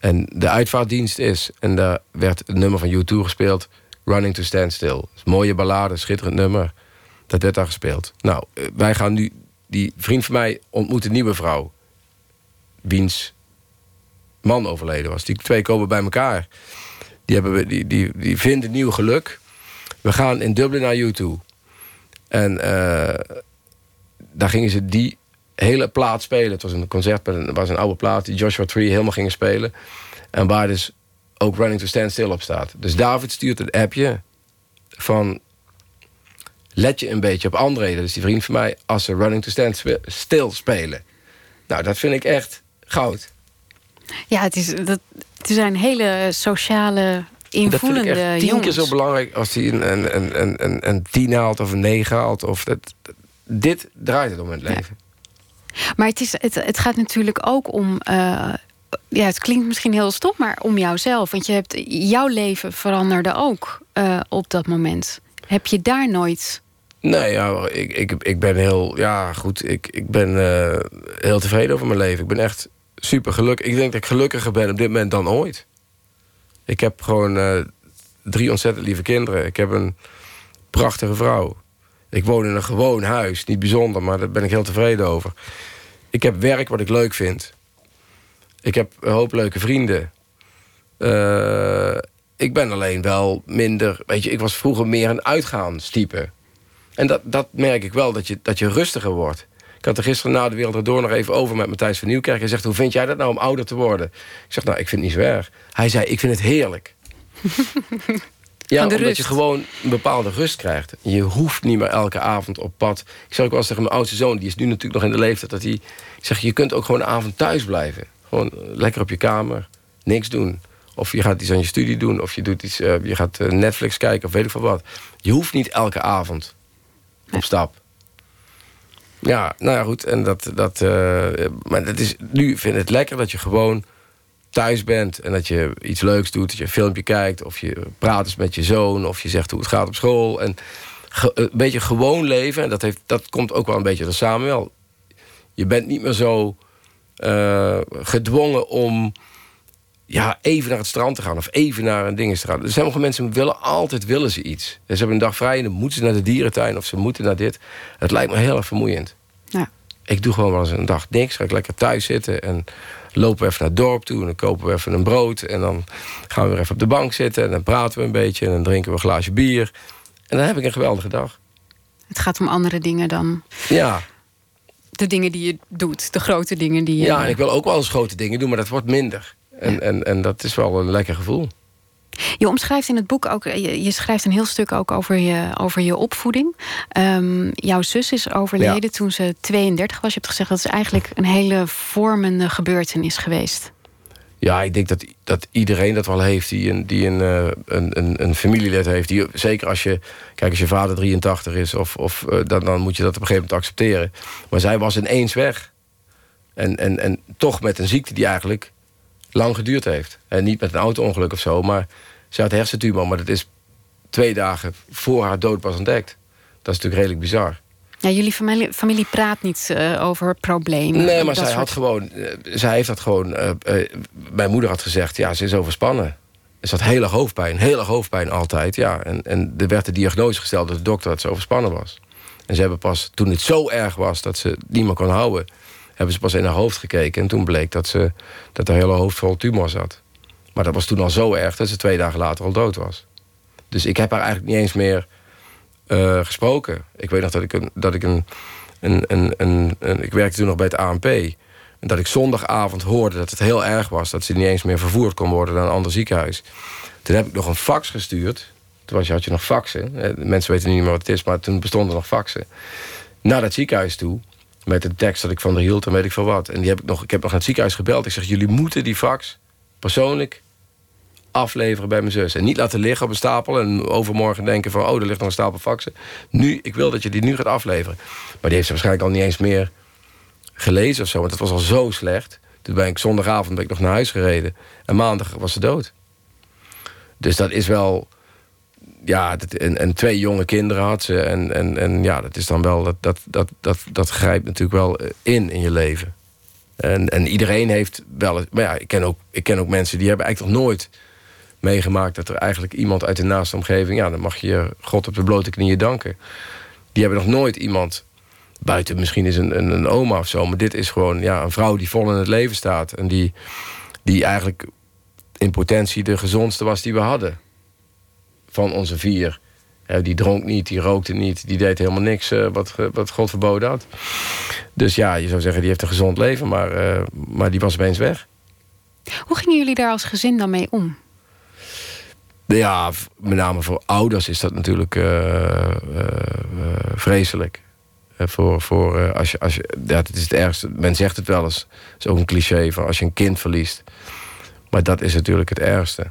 En de uitvaartdienst is, en daar werd het nummer van U2 gespeeld... Running to Stand Still. Mooie ballade, schitterend nummer. Dat werd daar gespeeld. Nou, eh, wij gaan nu... Die vriend van mij ontmoet een nieuwe vrouw. Wiens man overleden was. Die twee komen bij elkaar. Die, hebben, die, die, die vinden nieuw geluk. We gaan in Dublin naar U2. En uh, daar gingen ze die hele plaat spelen. Het was een concert, het was een oude plaat... die Joshua Tree helemaal gingen spelen. En waar dus ook Running to Stand Still op staat. Dus David stuurt een appje van... let je een beetje op André, dat is die vriend van mij... als ze Running to Stand Still spelen. Nou, dat vind ik echt goud. Ja, het, is, dat, het zijn hele sociale, invoelende dat vind ik tien keer zo belangrijk als hij een, een, een, een, een tien haalt of een negen haalt. Of dat, dit draait het om in het leven. Maar het, is, het, het gaat natuurlijk ook om... Uh, ja, het klinkt misschien heel stom, maar om jouzelf. Want je hebt, jouw leven veranderde ook uh, op dat moment. Heb je daar nooit... Nee, ja, ik, ik, ik ben heel... Ja, goed, ik, ik ben uh, heel tevreden over mijn leven. Ik ben echt super gelukkig. Ik denk dat ik gelukkiger ben op dit moment dan ooit. Ik heb gewoon uh, drie ontzettend lieve kinderen. Ik heb een prachtige vrouw. Ik woon in een gewoon huis. Niet bijzonder, maar daar ben ik heel tevreden over. Ik heb werk wat ik leuk vind. Ik heb een hoop leuke vrienden. Uh, ik ben alleen wel minder... Weet je, ik was vroeger meer een uitgaanstype. En dat, dat merk ik wel, dat je, dat je rustiger wordt. Ik had er gisteren na de Wereld Door nog even over met Matthijs van Nieuwkerk. Hij zegt, hoe vind jij dat nou om ouder te worden? Ik zeg, nou, ik vind het niet zo erg. Hij zei, ik vind het heerlijk. *laughs* ja, omdat rust. je gewoon een bepaalde rust krijgt. Je hoeft niet meer elke avond op pad. Ik zeg ook wel eens tegen mijn oudste zoon, die is nu natuurlijk nog in de leeftijd... dat hij, ik zeg, je kunt ook gewoon een avond thuis blijven. Gewoon lekker op je kamer, niks doen. Of je gaat iets aan je studie doen. Of je, doet iets, uh, je gaat uh, Netflix kijken of weet ik veel wat. Je hoeft niet elke avond op stap. Ja, nou ja, goed. En dat, dat, uh, maar dat is, nu vind ik het lekker dat je gewoon thuis bent. En dat je iets leuks doet. Dat je een filmpje kijkt. Of je praat eens met je zoon. Of je zegt hoe het gaat op school. En een beetje gewoon leven. En dat, heeft, dat komt ook wel een beetje er samen wel. Je bent niet meer zo gedwongen om ja, even naar het strand te gaan of even naar een ding te gaan. Er zijn mensen willen altijd willen ze iets. Ze hebben een dag vrij en dan moeten ze naar de dierentuin of ze moeten naar dit. Het lijkt me heel erg vermoeiend. Ja. Ik doe gewoon wel eens een dag niks. Ga ik lekker thuis zitten en lopen we even naar het dorp toe. En dan kopen we even een brood. En dan gaan we weer even op de bank zitten. En dan praten we een beetje. En dan drinken we een glaasje bier. En dan heb ik een geweldige dag. Het gaat om andere dingen dan. Ja. De dingen die je doet, de grote dingen die je. Ja, en ik wil ook wel eens grote dingen doen, maar dat wordt minder. En, en, en dat is wel een lekker gevoel. Je omschrijft in het boek ook, je, je, schrijft een heel stuk ook over je, over je opvoeding. Um, jouw zus is overleden toen ze 32 was. Je hebt gezegd dat is eigenlijk een hele vormende gebeurtenis geweest. Ja, ik denk dat, dat iedereen dat wel heeft die een, die een, uh, een, een, een familielid heeft. Die, zeker als je, kijk, als je vader 83 is, of, of, uh, dan, dan moet je dat op een gegeven moment accepteren. Maar zij was ineens weg. En, en, en toch met een ziekte die eigenlijk lang geduurd heeft. En niet met een auto-ongeluk of zo, maar ze had hersentumor. Maar dat is twee dagen voor haar dood was ontdekt. Dat is natuurlijk redelijk bizar. Ja, jullie familie, familie praat niet uh, over problemen. Nee, maar zij had gewoon. Uh, zij heeft dat gewoon. Uh, mijn moeder had gezegd: ja, ze is overspannen. Ze had hele hoofdpijn, hele hoofdpijn altijd. Ja, en, en er werd de diagnose gesteld door de dokter dat ze overspannen was. En ze hebben pas toen het zo erg was dat ze niet meer kon houden hebben ze pas in haar hoofd gekeken. En toen bleek dat, ze, dat haar hele hoofd vol tumor zat. Maar dat was toen al zo erg dat ze twee dagen later al dood was. Dus ik heb haar eigenlijk niet eens meer uh, gesproken. Ik weet nog dat ik een. Dat ik, een, een, een, een, ik werkte toen nog bij het ANP. En dat ik zondagavond hoorde dat het heel erg was. Dat ze niet eens meer vervoerd kon worden naar een ander ziekenhuis. Toen heb ik nog een fax gestuurd. Toen was, had je nog faxen. Mensen weten niet meer wat het is, maar toen bestonden nog faxen. Naar dat ziekenhuis toe. Met een tekst dat ik van de hield en weet ik veel wat. En die heb ik, nog, ik heb nog naar het ziekenhuis gebeld. Ik zeg, jullie moeten die fax persoonlijk afleveren bij mijn zus. En niet laten liggen op een stapel en overmorgen denken van... oh, er ligt nog een stapel faxen. Nu, ik wil dat je die nu gaat afleveren. Maar die heeft ze waarschijnlijk al niet eens meer gelezen of zo. Want het was al zo slecht. Toen ben ik zondagavond ben ik nog naar huis gereden. En maandag was ze dood. Dus dat is wel ja, en, en twee jonge kinderen had ze. En, en, en ja, dat is dan wel, dat, dat, dat, dat, dat grijpt natuurlijk wel in in je leven. En, en iedereen heeft wel. Maar ja, ik ken, ook, ik ken ook mensen die hebben eigenlijk nog nooit meegemaakt dat er eigenlijk iemand uit de naaste omgeving. Ja, dan mag je God op de blote knieën danken. Die hebben nog nooit iemand. Buiten misschien is een, een, een oma of zo. Maar dit is gewoon ja, een vrouw die vol in het leven staat. En die, die eigenlijk in potentie de gezondste was die we hadden van onze vier. die dronk niet, die rookte niet, die deed helemaal niks uh, wat, wat God verboden had. Dus ja, je zou zeggen, die heeft een gezond leven, maar, uh, maar die was opeens weg. Hoe gingen jullie daar als gezin dan mee om? Ja, met name voor ouders is dat natuurlijk uh, vreselijk. voor, voor als je, als je, ja, het is het ergste. Men zegt het wel eens. Het is ook een cliché van als je een kind verliest. Maar dat is natuurlijk het ergste.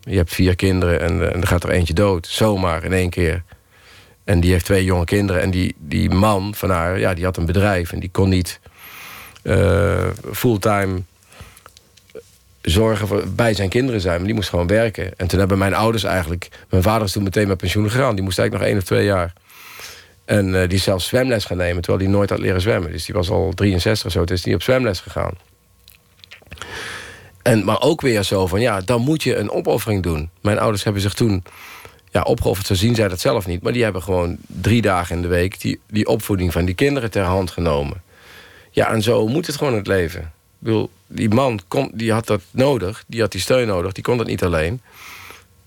Je hebt vier kinderen en, eh, en er gaat er eentje dood. Zomaar in één keer. En die heeft twee jonge kinderen. En die, die man van haar, ja, die had een bedrijf. En die kon niet uh, fulltime zorgen voor, bij zijn kinderen zijn. Maar die moest gewoon werken. En toen hebben mijn ouders eigenlijk... Mijn vader is toen meteen met pensioen gegaan. Die moest eigenlijk nog één of twee jaar. En uh, die is zelfs zwemles gaan nemen... terwijl hij nooit had leren zwemmen. Dus die was al 63 of zo. Dus is niet op zwemles gegaan. En, maar ook weer zo van, ja, dan moet je een opoffering doen. Mijn ouders hebben zich toen ja, opgeofferd. Zo zien zij dat zelf niet. Maar die hebben gewoon drie dagen in de week... die, die opvoeding van die kinderen ter hand genomen. Ja, en zo moet het gewoon het leven. Die man die had dat nodig, die had die steun nodig, die kon dat niet alleen.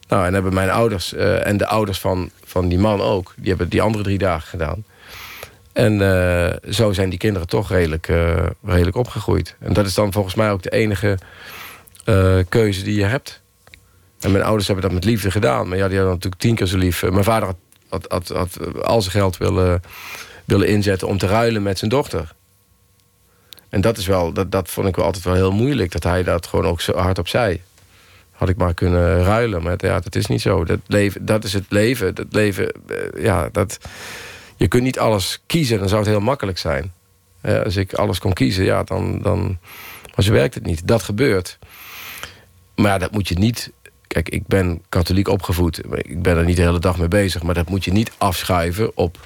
Nou, en hebben mijn ouders eh, en de ouders van, van die man ook, die hebben die andere drie dagen gedaan. En eh, zo zijn die kinderen toch redelijk, uh, redelijk opgegroeid. En dat is dan volgens mij ook de enige keuze die je hebt. En mijn ouders hebben dat met liefde gedaan. Maar ja, die hadden natuurlijk tien keer zo lief. Mijn vader had, had, had, had al zijn geld willen, willen inzetten om te ruilen met zijn dochter. En dat is wel, dat, dat vond ik wel altijd wel heel moeilijk. Dat hij dat gewoon ook zo hard op zei. Had ik maar kunnen ruilen. Maar ja, dat is niet zo. Dat, leven, dat is het leven. Dat leven, eh, ja, dat, je kunt niet alles kiezen. Dan zou het heel makkelijk zijn. als ik alles kon kiezen, ja, dan, dan... Maar zo werkt het niet. Dat gebeurt. Maar ja, dat moet je niet... Kijk, ik ben katholiek opgevoed. Ik ben er niet de hele dag mee bezig. Maar dat moet je niet afschuiven op...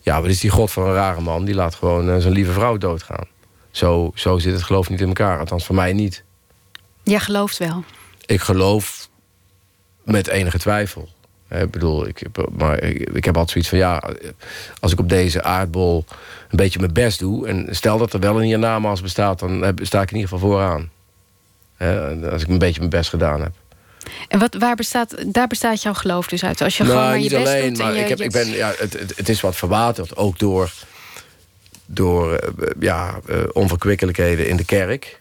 Ja, wat is die god van een rare man? Die laat gewoon uh, zijn lieve vrouw doodgaan. Zo, zo zit het geloof niet in elkaar. Althans, voor mij niet. Jij gelooft wel? Ik geloof met enige twijfel. Ik bedoel, ik heb, maar ik, heb altijd zoiets van... ja, als ik op deze aardbol een beetje mijn best doe... en stel dat er wel een hiernamaals bestaat... dan sta ik in ieder geval vooraan. Als ik een beetje mijn best gedaan heb. En wat, waar bestaat, daar bestaat jouw geloof dus uit? Als je nou, gewoon maar je best alleen, doet maar je, ik heb, ik ben, ja, het, het, het, is wat verwaterd. Ook door door uh, ja, uh, onverkwikkelijkheden in de kerk.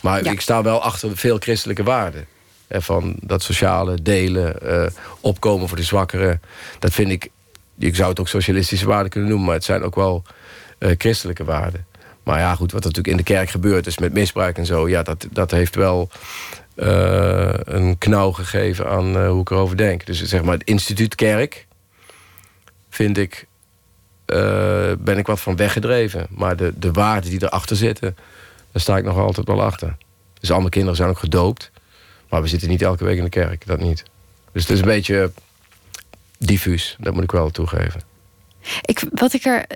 Maar ik sta wel achter veel christelijke waarden. van dat sociale delen, uh, opkomen voor de zwakkeren. Dat vind ik, ik zou het ook socialistische waarden kunnen noemen... maar het zijn ook wel christelijke waarden. Maar ja, goed, wat er natuurlijk in de kerk gebeurt... is met misbruik en zo, ja, dat, dat heeft wel... een knauw gegeven aan hoe ik erover denk. Dus zeg maar het instituut kerk... vind ik ben ik wat van weggedreven. Maar de, de waarden die erachter zitten, daar sta ik nog altijd wel achter. Dus al mijn kinderen zijn ook gedoopt. Maar we zitten niet elke week in de kerk, dat niet. Dus het is een beetje diffuus, dat moet ik wel toegeven. Ik, wat ik er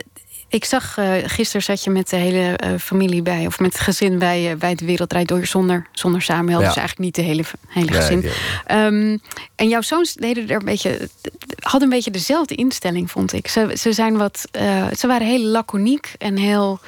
ik zag uh, gisteren zat je met de hele uh, familie bij, of met het gezin bij, uh, bij de Wereldrijd door zonder, zonder Samuel. Ja. Dus eigenlijk niet de hele, hele gezin. Nee, um, en jouw zoons deden er een beetje, hadden een beetje dezelfde instelling, vond ik. Ze, ze, zijn wat, ze waren heel laconiek en heel.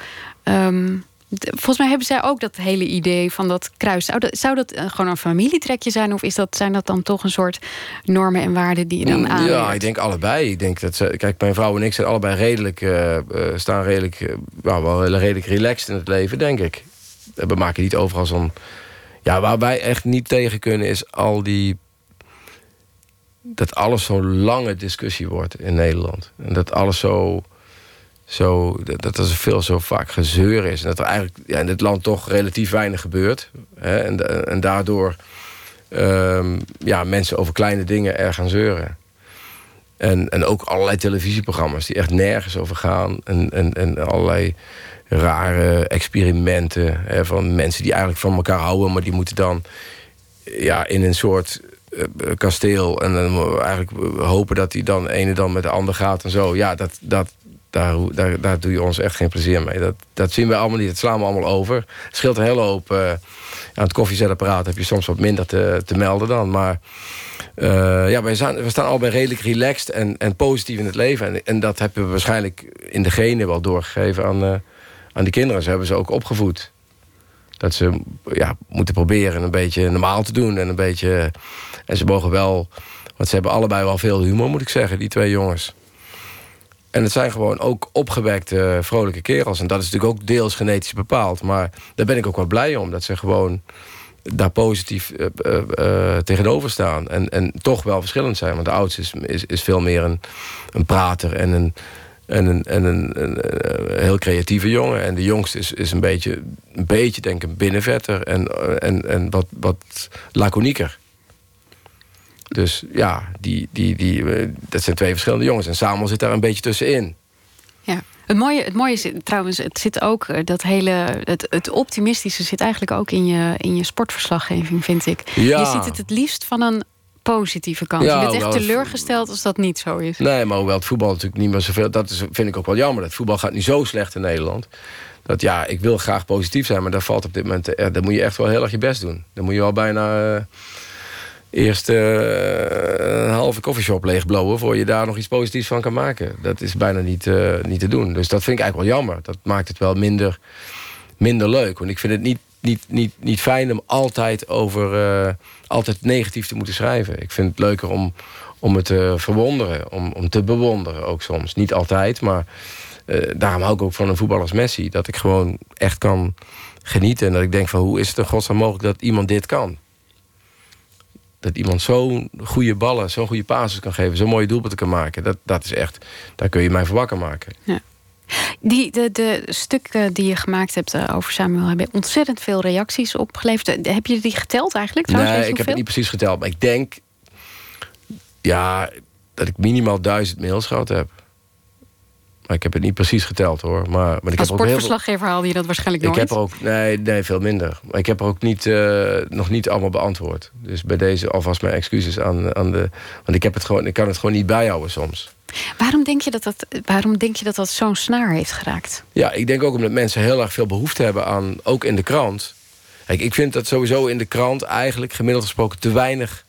Um, Volgens mij hebben zij ook dat hele idee van dat kruis. Zou dat, zou dat gewoon een familietrekje zijn? Of is dat, zijn dat dan toch een soort normen en waarden die je dan aan? Ja, ik denk allebei. Ik denk dat ze, kijk, mijn vrouw en ik zijn allebei redelijk, uh, staan redelijk, uh, wel redelijk relaxed in het leven, denk ik. We maken niet overal zo'n. Ja, waar wij echt niet tegen kunnen is al die. Dat alles zo'n lange discussie wordt in Nederland. En dat alles zo zo, dat er veel zo vaak gezeur is. En dat er eigenlijk ja, in dit land toch relatief weinig gebeurt. Hè, en, en daardoor um, ja, mensen over kleine dingen erg gaan zeuren. En, en ook allerlei televisieprogramma's die echt nergens over gaan. En, en, en allerlei rare experimenten hè, van mensen die eigenlijk van elkaar houden... maar die moeten dan ja, in een soort uh, kasteel... en eigenlijk hopen dat die dan ene dan met de ander gaat en zo. Ja, dat, dat, daar, daar, daar doe je ons echt geen plezier mee. Dat, dat zien we allemaal niet, dat slaan we allemaal over. Het scheelt een hele hoop. Uh, aan het koffiezetapparaat heb je soms wat minder te, te melden dan. Maar uh, ja, wij, zijn, we staan allebei redelijk relaxed en, en positief in het leven. En, en dat hebben we waarschijnlijk in de genen wel doorgegeven aan, uh, aan die kinderen. Ze hebben ze ook opgevoed. Dat ze ja, moeten proberen een beetje normaal te doen. En, een beetje, en ze mogen wel... Want ze hebben allebei wel veel humor, moet ik zeggen, die twee jongens. En het zijn gewoon ook opgewekte, vrolijke kerels. En dat is natuurlijk ook deels genetisch bepaald. Maar daar ben ik ook wel blij om. Dat ze gewoon daar positief uh, uh, tegenover staan. En, en toch wel verschillend zijn. Want de oudste is, is, is veel meer een, een prater en een, en een, en een, een, een, heel creatieve jongen. En de jongste is, is een beetje, een beetje denk ik, binnenvetter. En, en, en wat, wat laconieker. Dus ja, die, die, die, eh, dat zijn twee verschillende jongens. En Samuel zit daar een beetje tussenin. Ja. Het mooie, het mooie is trouwens, het zit ook, eh, dat hele, het, het optimistische zit eigenlijk ook in je, in je sportverslaggeving, vind ik. Ja. Je ziet het het liefst van een positieve kant. Ja, je bent echt teleurgesteld als dat niet zo is. Nee, maar hoewel het voetbal natuurlijk niet meer zoveel... dat is, vind ik ook wel jammer. Het voetbal gaat nu zo slecht in Nederland. Dat ja, ik wil graag positief zijn... maar daar valt op dit moment... Eh, daar moet je echt wel heel erg je best doen. Dan moet je al bijna... Uh, eerst een halve koffieshop leegblowen... voor je daar nog iets positiefs van kan maken. Dat is bijna niet, uh, niet te doen. Dus dat vind ik eigenlijk wel jammer. Dat maakt het wel minder, minder leuk. Want ik vind het niet, niet, niet, niet fijn om altijd over altijd negatief te moeten schrijven. Ik vind het leuker om, om het te verwonderen, om, om te bewonderen ook soms. Niet altijd, maar daarom hou ik ook van een voetballer als Messi. Dat ik gewoon echt kan genieten. En dat ik denk van hoe is het in godsnaam mogelijk dat iemand dit kan? Dat iemand zo'n goede ballen, zo'n goede basis kan geven... zo'n mooie doelpunten kan maken. Dat, dat is echt, daar kun je mij voor wakker maken. Ja. Die, de, de stukken die je gemaakt hebt eh, over Samuel... hebben ontzettend veel reacties opgeleverd. Heb je die geteld eigenlijk? Trouwens, nee, ik heb het niet precies geteld. Maar ik denk ja, dat ik minimaal duizend mails gehad heb. Maar ik heb het niet precies geteld hoor. Maar, maar ik Als heb sportverslaggever haalde je dat waarschijnlijk nooit? Ik heb er ook, nee, nee, veel minder. Maar ik heb er ook niet, uh, nog niet allemaal beantwoord. Dus bij deze alvast mijn excuses aan, aan de... Want ik, heb het gewoon, ik kan het gewoon niet bijhouden soms. Waarom denk je dat dat, waarom denk je dat, dat zo'n snaar heeft geraakt? Ja, ik denk ook omdat mensen heel erg veel behoefte hebben aan... ook in de krant. Kijk, ik vind dat sowieso in de krant eigenlijk gemiddeld gesproken... te weinig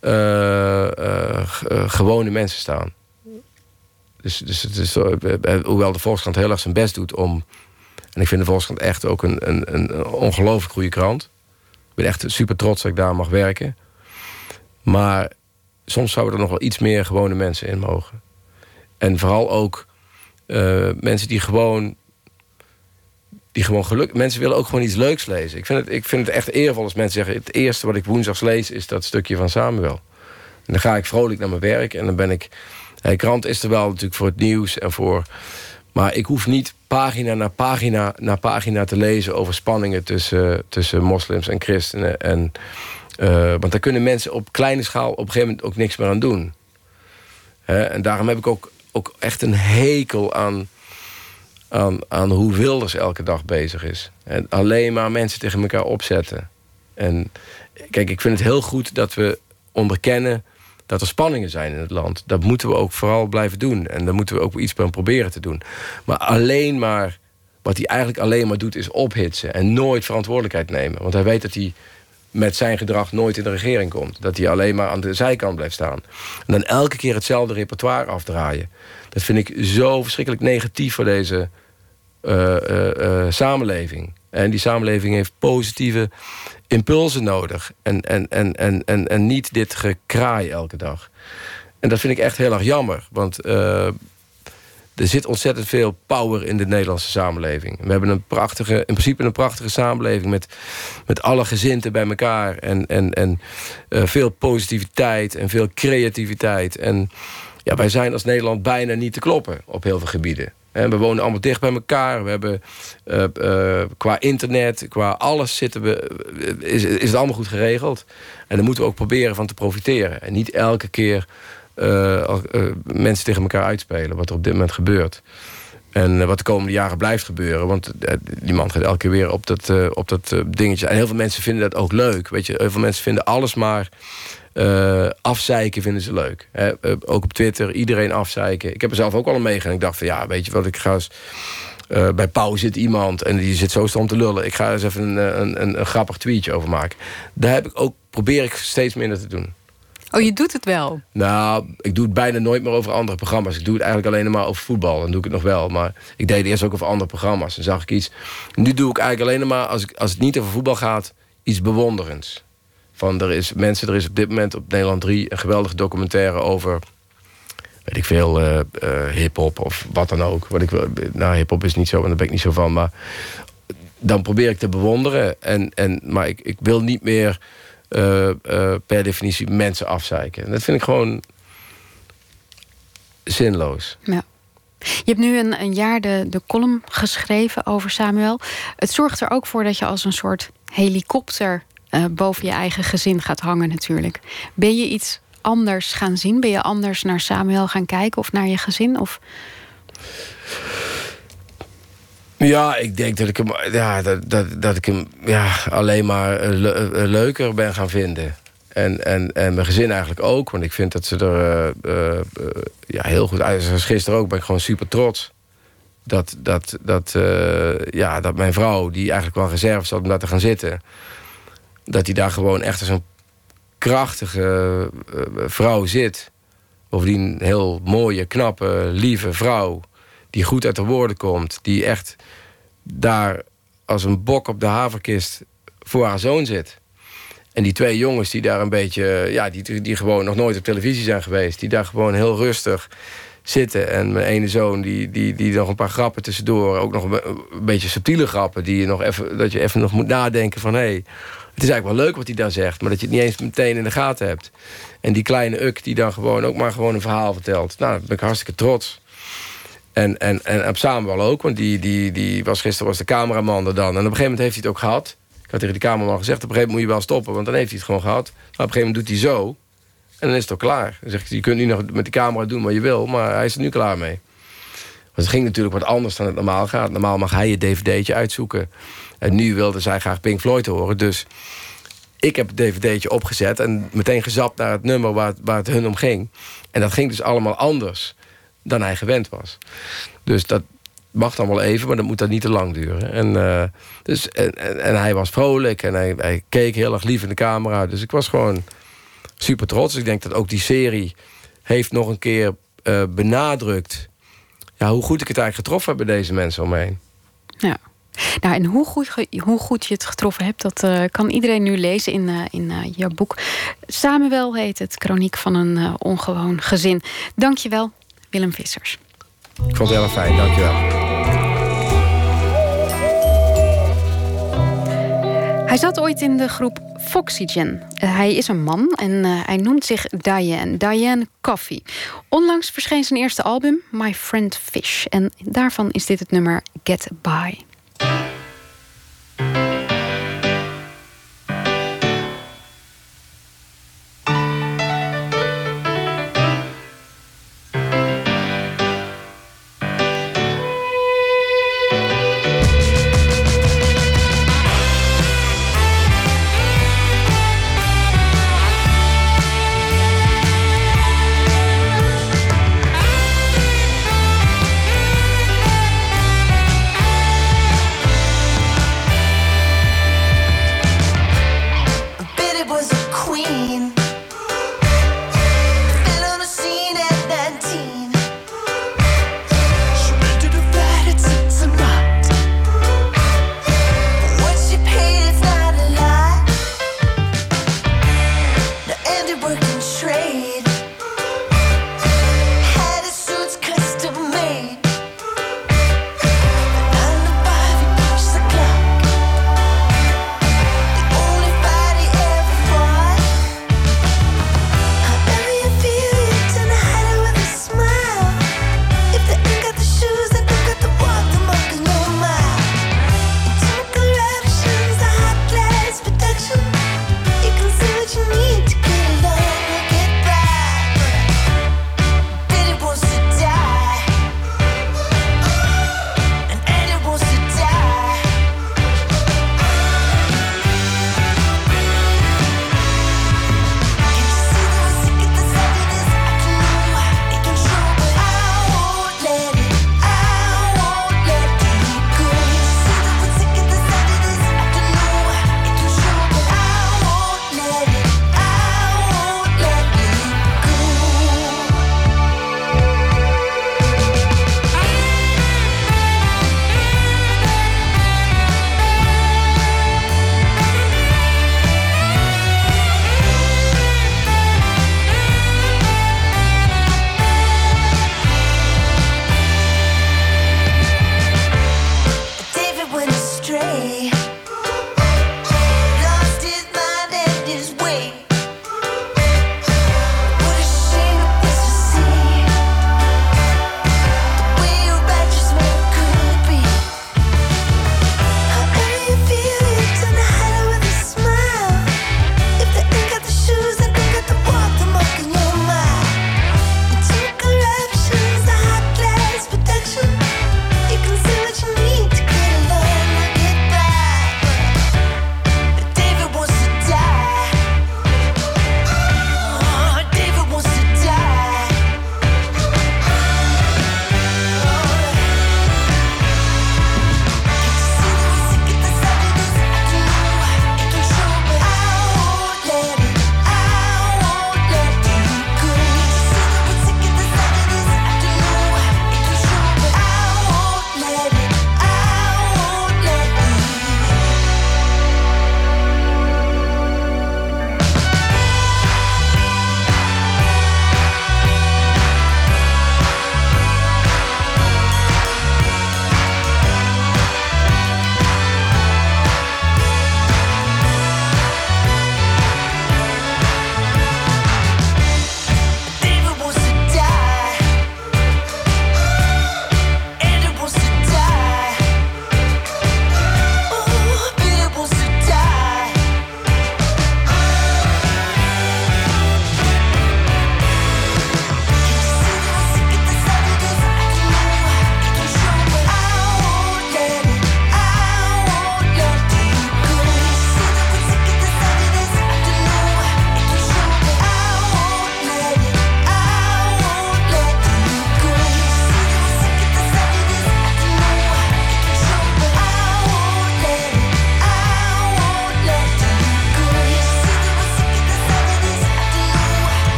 uh, uh, gewone mensen staan. Dus, dus is, hoewel de Volkskrant heel erg zijn best doet om... en ik vind de Volkskrant echt ook een, een, een ongelooflijk goede krant. Ik ben echt super trots dat ik daar mag werken. Maar soms zouden er nog wel iets meer gewone mensen in mogen. En vooral ook uh, mensen die gewoon... Die gewoon geluk... Mensen willen ook gewoon iets leuks lezen. Ik vind, het, ik vind het echt eervol als mensen zeggen... het eerste wat ik woensdags lees is dat stukje van Samuel. En dan ga ik vrolijk naar mijn werk en dan ben ik krant is er wel natuurlijk voor het nieuws en voor... Maar ik hoef niet pagina na pagina na pagina te lezen... over spanningen tussen, tussen moslims en christenen. En, uh, want daar kunnen mensen op kleine schaal op een gegeven moment ook niks meer aan doen. en daarom heb ik ook, ook echt een hekel aan, aan, aan hoe Wilders elke dag bezig is. En alleen maar mensen tegen elkaar opzetten. En kijk, ik vind het heel goed dat we onderkennen dat er spanningen zijn in het land. Dat moeten we ook vooral blijven doen. En daar moeten we ook iets aan proberen te doen. Maar alleen maar... Wat hij eigenlijk alleen maar doet is ophitsen. En nooit verantwoordelijkheid nemen. Want hij weet dat hij met zijn gedrag nooit in de regering komt. Dat hij alleen maar aan de zijkant blijft staan. En dan elke keer hetzelfde repertoire afdraaien. Dat vind ik zo verschrikkelijk negatief voor deze uh, uh, uh, samenleving. En die samenleving heeft positieve impulsen nodig. En, en, en, en, en, en niet dit gekraai elke dag. En dat vind ik echt heel erg jammer. Want uh, er zit ontzettend veel power in de Nederlandse samenleving. We hebben een prachtige, in principe een prachtige samenleving... met, met alle gezinten bij elkaar. En, en, en uh, veel positiviteit en veel creativiteit. En ja, wij zijn als Nederland bijna niet te kloppen op heel veel gebieden. En we wonen allemaal dicht bij elkaar. We hebben uh, uh, qua internet, qua alles zitten we, eh, is, is het allemaal goed geregeld. En daar moeten we ook proberen van te profiteren. En niet elke keer uh, mensen tegen elkaar uitspelen, wat er op dit moment gebeurt. En wat de komende jaren blijft gebeuren. Want die man gaat elke keer weer op dat, op dat dingetje. En heel veel mensen vinden dat ook leuk. Weet je, heel veel mensen vinden alles maar uh, afzeiken vinden ze leuk. Hè? Uh, ook op Twitter, iedereen afzeiken. Ik heb er zelf ook al een meegaan. Ik dacht van ja, weet je wat, ik ga eens... Uh, bij Pauw zit iemand en die zit zo stom te lullen. Ik ga eens even een, een, een, een, grappig tweetje over maken. Daar heb ik ook, probeer ik steeds minder te doen. Oh, je doet het wel? Nou, ik doe het bijna nooit meer over andere programma's. Ik doe het eigenlijk alleen maar over voetbal. Dan doe ik het nog wel. Maar ik deed eerst ook over andere programma's. Dan zag ik iets. Nu doe ik eigenlijk alleen maar, als, ik, als het niet over voetbal gaat... iets bewonderends. Van er is mensen, er is op dit moment op Nederland 3 een geweldige documentaire over weet ik veel, uh, uh, hip-hop of wat dan ook. Wat ik, nou, hip-hop is niet zo, en daar ben ik niet zo van. Maar dan probeer ik te bewonderen. En, en, maar ik, ik wil niet meer uh, per definitie mensen afzeiken. En dat vind ik gewoon zinloos. Ja. Je hebt nu een, een jaar de, de column geschreven over Samuel. Het zorgt er ook voor dat je als een soort helikopter uh, boven je eigen gezin gaat hangen natuurlijk. Ben je iets anders gaan zien? Ben je anders naar Samuel gaan kijken of naar je gezin? Of... Ja, ik denk dat ik hem, ja, dat, dat, dat ik hem ja, alleen maar le leuker ben gaan vinden. En, en, en mijn gezin eigenlijk ook. Want ik vind dat ze er ja, heel goed uit. Zoals gisteren ook ben ik gewoon super trots. Dat, dat, dat, ja, dat mijn vrouw, die eigenlijk wel reserve zat om daar te gaan zitten dat hij daar gewoon echt als een krachtige uh, vrouw zit. Bovendien een heel mooie, knappe, lieve vrouw. Die goed uit de woorden komt. Die echt daar als een bok op de haverkist voor haar zoon zit. En die twee jongens die daar een beetje, ja, die, die gewoon nog nooit op televisie zijn geweest, die daar gewoon heel rustig zitten. En mijn ene zoon, die, die, die nog een paar grappen tussendoor, ook nog een, beetje subtiele grappen, die je nog even, dat je even nog moet nadenken van hé, hey, het is eigenlijk wel leuk wat hij daar zegt, maar dat je het niet eens meteen in de gaten hebt. En die kleine Uk die dan gewoon ook maar gewoon een verhaal vertelt. Nou, daar ben ik hartstikke trots. En, en, en op Samuel ook, want die, die, die was gisteren was de cameraman er dan. En op een gegeven moment heeft hij het ook gehad. Ik had tegen die cameraman gezegd, op een gegeven moment moet je wel stoppen... want dan heeft hij het gewoon gehad. Maar op een gegeven moment doet hij zo. En dan is het ook klaar. Dan je kunt nu nog met de camera doen wat je wil... maar hij is er nu klaar mee. Want het ging natuurlijk wat anders dan het normaal gaat. Normaal mag hij je dvd'tje uitzoeken. En nu wilde zij graag Pink Floyd horen. Dus ik heb het dvd'tje opgezet... en meteen gezapt naar het nummer waar, waar het hun om ging. En dat ging dus allemaal anders dan hij gewend was. Dus dat mag dan wel even, maar dat moet dan niet te lang duren. En, uh, dus, en, en, hij was vrolijk en hij, hij, keek heel erg lief in de camera. Dus ik was gewoon super trots. Ik denk dat ook die serie heeft nog een keer uh, benadrukt... Ja, hoe goed ik het eigenlijk getroffen heb bij deze mensen om me heen. Ja. Nou, en hoe goed, hoe goed je het getroffen hebt, dat uh, kan iedereen nu lezen in, uh, in uh, je boek. Samuel heet het, Chroniek van een ongewoon gezin. Dank je wel, Willem Vissers. Ik vond het heel fijn, dankjewel. Hij zat ooit in de groep Foxygen. hij is een man en hij noemt zich Diane, Diane Coffee. Onlangs verscheen zijn eerste album, My Friend Fish. En daarvan is dit het nummer Get By.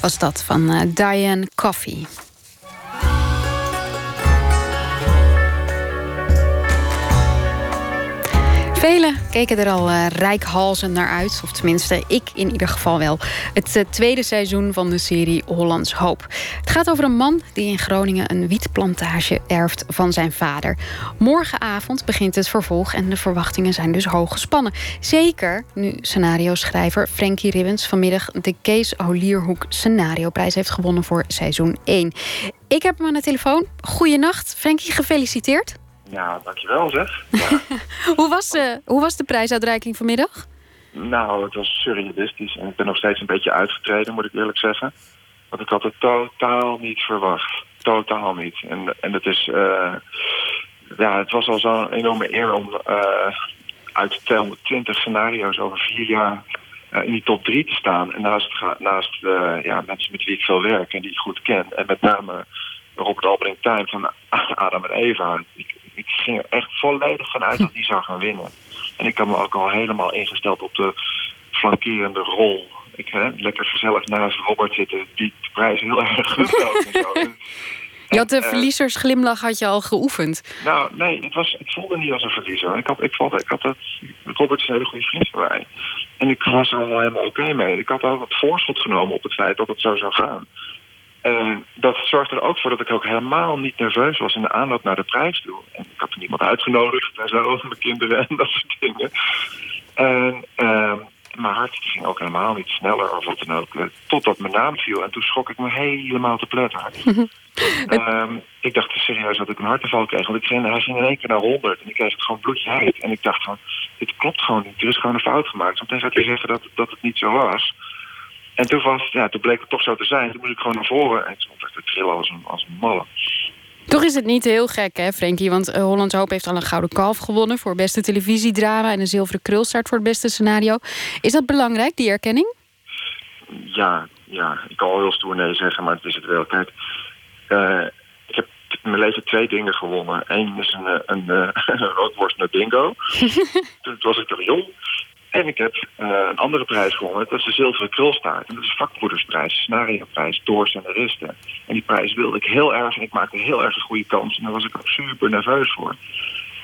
Was dat van uh, Diane Coffee. Velen keken er al uh, rijkhalzend naar uit. Of tenminste, ik in ieder geval wel. Het uh, tweede seizoen van de serie Hollands Hoop. Het gaat over een man die in Groningen een wietplantage erft van zijn vader. Morgenavond begint het vervolg en de verwachtingen zijn dus hoog gespannen. Zeker nu scenario-schrijver Frankie Ribbens vanmiddag de Kees Holierhoek Scenarioprijs heeft gewonnen voor seizoen 1. Ik heb hem aan de telefoon. Goeienacht, Frankie, gefeliciteerd. Ja, dankjewel zeg. Ja. *laughs* hoe, was, de, hoe was de prijsuitreiking vanmiddag? Nou, het was surrealistisch. En ik ben nog steeds een beetje uitgetreden, moet ik eerlijk zeggen. Want ik had het totaal niet verwacht. Totaal niet. En, en het is... Uh, ja, het was al zo'n enorme eer om uh, uit 220 scenario's over vier jaar uh, in die top drie te staan. En naast, naast ja, mensen met wie ik veel werk en die ik goed ken. En met name Robert Albering Tuin van *laughs* Adam en Eva. Ik, ik ging er echt volledig vanuit dat die zou gaan winnen. En ik had me ook al helemaal ingesteld op de flankerende rol. Ik hè, lekker gezellig naast Robert zitten, die de prijs heel erg *laughs* goed en zo. Je had de uh, verliezersglimlach had je al geoefend. Nou, nee, het, was, het voelde niet als een verliezer. Ik had, ik vond, ik had het, Robert is een hele goede vriend van mij. En ik was er wel helemaal oké mee. Ik had al wat voorschot genomen op het feit dat het zo zou gaan. En dat zorgde er ook voor dat ik ook helemaal niet nerveus was in de aanloop naar de prijs toe. En ik had er niemand uitgenodigd en zo, mijn kinderen en *laughs* dat soort dingen. En uh, mijn hart ging ook helemaal niet sneller of wat dan ook. Totdat mijn naam viel en toen schrok ik me helemaal te pletter. um, *laughs* ik dacht serieus dat ik een hartaanval kreeg. Want ik ging, hij ging in één keer naar 100 en ik kreeg het gewoon bloedje heet. En ik dacht van, dit klopt gewoon niet. Er is gewoon een fout gemaakt. Want dan hij zeggen dat, dat het niet zo was. En toen, was, ja, toen bleek het toch zo te zijn. Toen moest ik gewoon naar voren. En toen werd het trillen als een, als een malle. Toch is het niet heel gek, hè, Frankie? Want uh, Hollands Hoop heeft al een gouden kalf gewonnen... voor beste televisiedrama en een zilveren krulstart voor het beste scenario. Is dat belangrijk, die erkenning? Ja, ja. Ik kan al heel stoer nee zeggen, maar het is het wel. Kijk, uh, ik heb in mijn leven twee dingen gewonnen. Eén is een, eh, een, een, *laughs* een roodworst naar bingo. *laughs* toen was ik er jong. En ik heb uh, een andere prijs gewonnen. Dat is de Zilveren Krulstaart. En dat is vakbroedersprijs, scenarioprijs, door scenaristen. En die prijs wilde ik heel erg. En ik maakte heel erg een goede kans. En daar was ik ook super nerveus voor.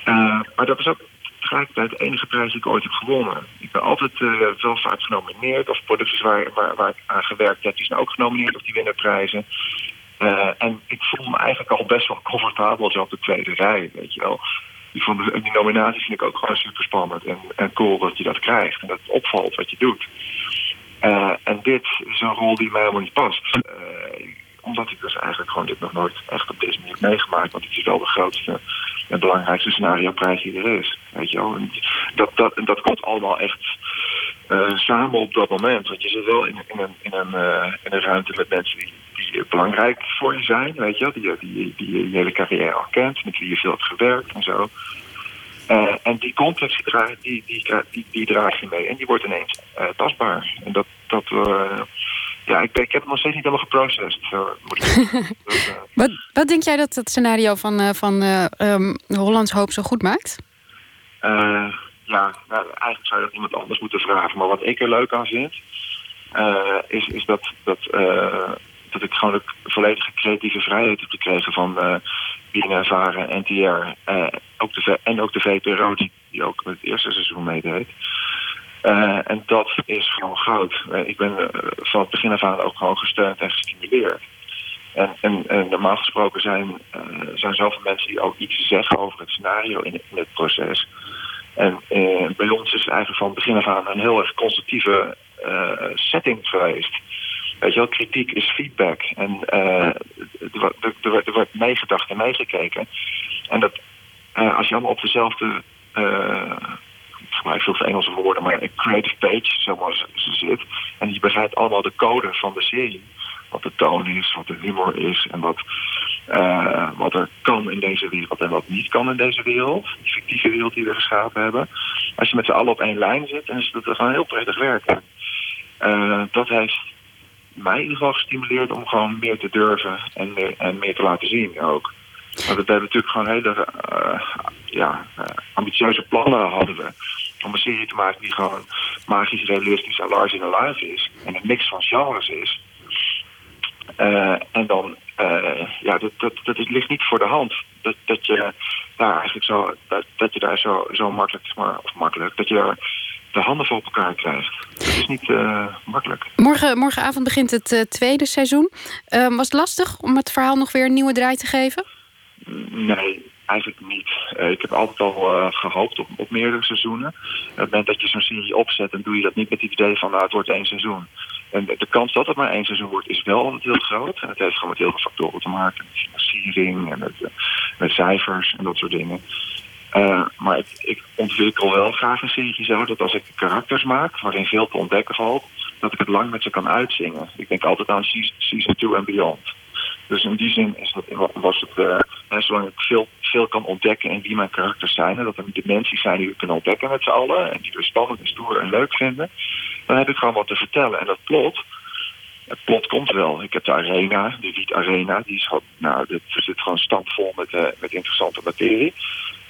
Uh, maar dat was ook tegelijkertijd de enige prijs die ik ooit heb gewonnen. Ik ben altijd uh, wel vaak genomineerd. Of producties waar, waar, waar, ik aan gewerkt heb, die zijn ook genomineerd. Of die winnen prijzen. en ik voel me eigenlijk al best wel comfortabel zo op de tweede rij, weet je wel die, die nominatie vind ik ook gewoon super spannend en, en cool dat je dat krijgt en dat het opvalt wat je doet. Uh, en dit is een rol die mij helemaal niet past. Uh, omdat ik dus eigenlijk gewoon dit nog nooit echt op deze manier meegemaakt. Want het is wel de grootste en belangrijkste scenario-prijs die er is. Weet je wel? En dat, dat, dat komt allemaal echt uh, samen op dat moment. Want je zit wel in, in, een, in, een, in een ruimte met mensen die die belangrijk voor je zijn, weet je, die, die, die je hele carrière al kent, met wie je veel hebt gewerkt en zo. Uh, en die context die, die, die, die, draag je mee en die wordt ineens tastbaar. En dat, dat ja, ik, ik heb het nog steeds niet helemaal geprocessed. moet ik *laughs* dus, wat, wat denk jij dat het scenario van, van um, Hollands Hoop zo goed maakt? Ja, nou, eigenlijk zou je dat iemand anders moeten vragen. Maar wat ik er leuk aan vind, is, is dat, dat dat ik gewoon de volledige creatieve vrijheid heb gekregen van uh, BNNVARA, NTR uh, ook de, en ook de VPRO, die, die ook het eerste seizoen meedeed. Uh, en dat is gewoon goud. Uh, ik ben uh, van het begin af aan ook gewoon gesteund en gestimuleerd. En, en, normaal gesproken zijn, zijn zoveel mensen die ook iets zeggen over het scenario in het proces. En bij ons is eigenlijk van begin af aan een heel erg constructieve setting geweest. Weet je wel, kritiek is feedback. En uh, er, er, wordt meegedacht en meegekeken. En dat uh, als je allemaal op dezelfde, uh, ik gebruik veel Engelse woorden, maar een creative page, zoals ze zit. En je begrijpt allemaal de code van de serie. Wat de toon is, wat de humor is en wat, uh, wat er kan in deze wereld en wat niet kan in deze wereld. Die fictieve wereld die we geschapen hebben. Als je met z'n allen op één lijn zit, dan is dat gewoon heel prettig werken. Uh, dat heeft mij in ieder geval gestimuleerd om gewoon meer te durven en meer, en meer te laten zien ook. Want we hebben natuurlijk gewoon hele uh, ja, uh, ambitieuze plannen hadden we. Om een serie te maken die gewoon magisch realistisch en large in life is. En een mix van genres is. Eh, en dan, uh, ja, dat, dat, dat ligt niet voor de hand. Dat, dat je daar eigenlijk zo, dat, dat je daar zo, zo makkelijk, maar, of makkelijk, dat je daar de handen voor op elkaar krijgt. Dat is niet uh, makkelijk. Morgen, morgenavond begint het tweede seizoen. Ehm, was het lastig om het verhaal nog weer een nieuwe draai te geven? Nee, eigenlijk niet. ik heb altijd al gehoopt op, op meerdere seizoenen. Op het moment dat je zo'n serie opzet, dan doe je dat niet met het idee van nou, het wordt één seizoen. En de kans dat het maar één seizoen wordt is wel altijd heel groot. En het heeft gewoon met heel veel factoren te maken. Met financiering en met, uh, met cijfers en dat soort dingen. Uh, maar ik, ik, ontwikkel wel graag een serie zo dat als ik karakters maak waarin veel te ontdekken valt, dat ik het lang met ze kan uitzingen. Ik denk altijd aan season 2 en beyond. Dus in die zin is dat, was het, uh, zolang ik veel, veel kan ontdekken in wie mijn karakters zijn, en dat er dimensies zijn die we kunnen ontdekken met z'n allen, en die we spannend en stoer en leuk vinden, dan heb ik gewoon wat te vertellen. En dat plot, het plot komt wel. Ik heb de Arena, de Wiet Arena, die is gewoon, nou, dit zit gewoon stampvol met, uh, met interessante materie.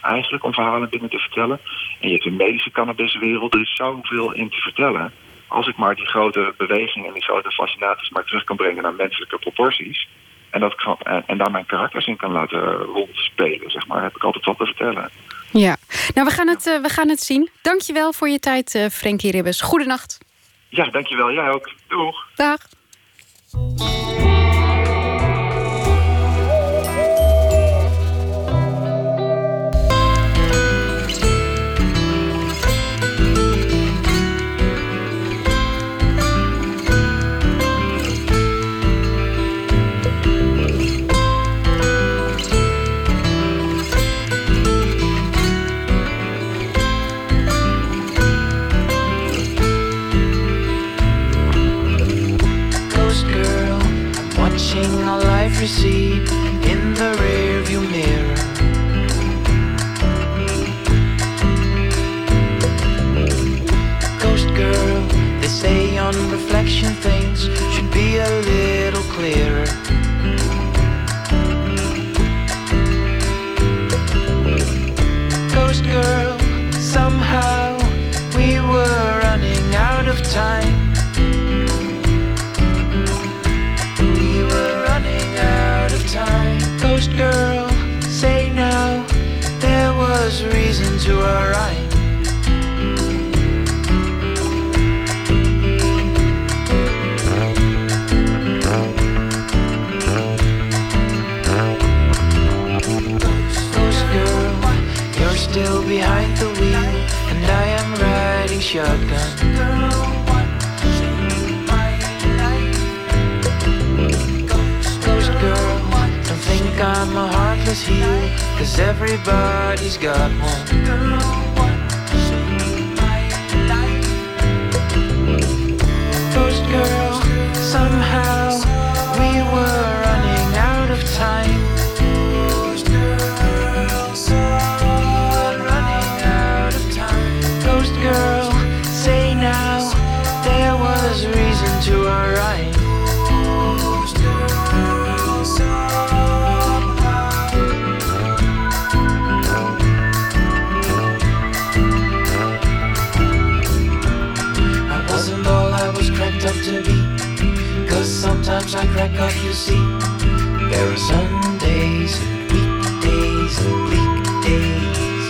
Eigenlijk om verhalen binnen te vertellen. En je hebt de medische cannabiswereld, er is zoveel in te vertellen. Als ik maar die grote bewegingen en die grote fascinaties maar terug kan brengen naar menselijke proporties. En, dat kan, en, daar mijn karakters in kan laten rondspelen, zeg maar, heb ik altijd wat te vertellen. Ja, nou we gaan het, uh, we gaan het zien. Dankjewel voor je tijd, uh, Frankie Ribbes. Goedenacht. Ja, dankjewel. Jij ook. Doeg. Dag. Recede in the rearview mirror. Ghost girl, they say on reflection things should be a little clearer. You're still behind the wheel, and I am riding shotgun. is here, cause everybody's got one. Crack up, you see. There are Sundays and weekdays and weekdays.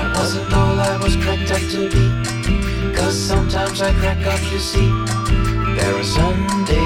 I wasn't all I was cracked up to be. Cause sometimes I crack up, you see. There are Sundays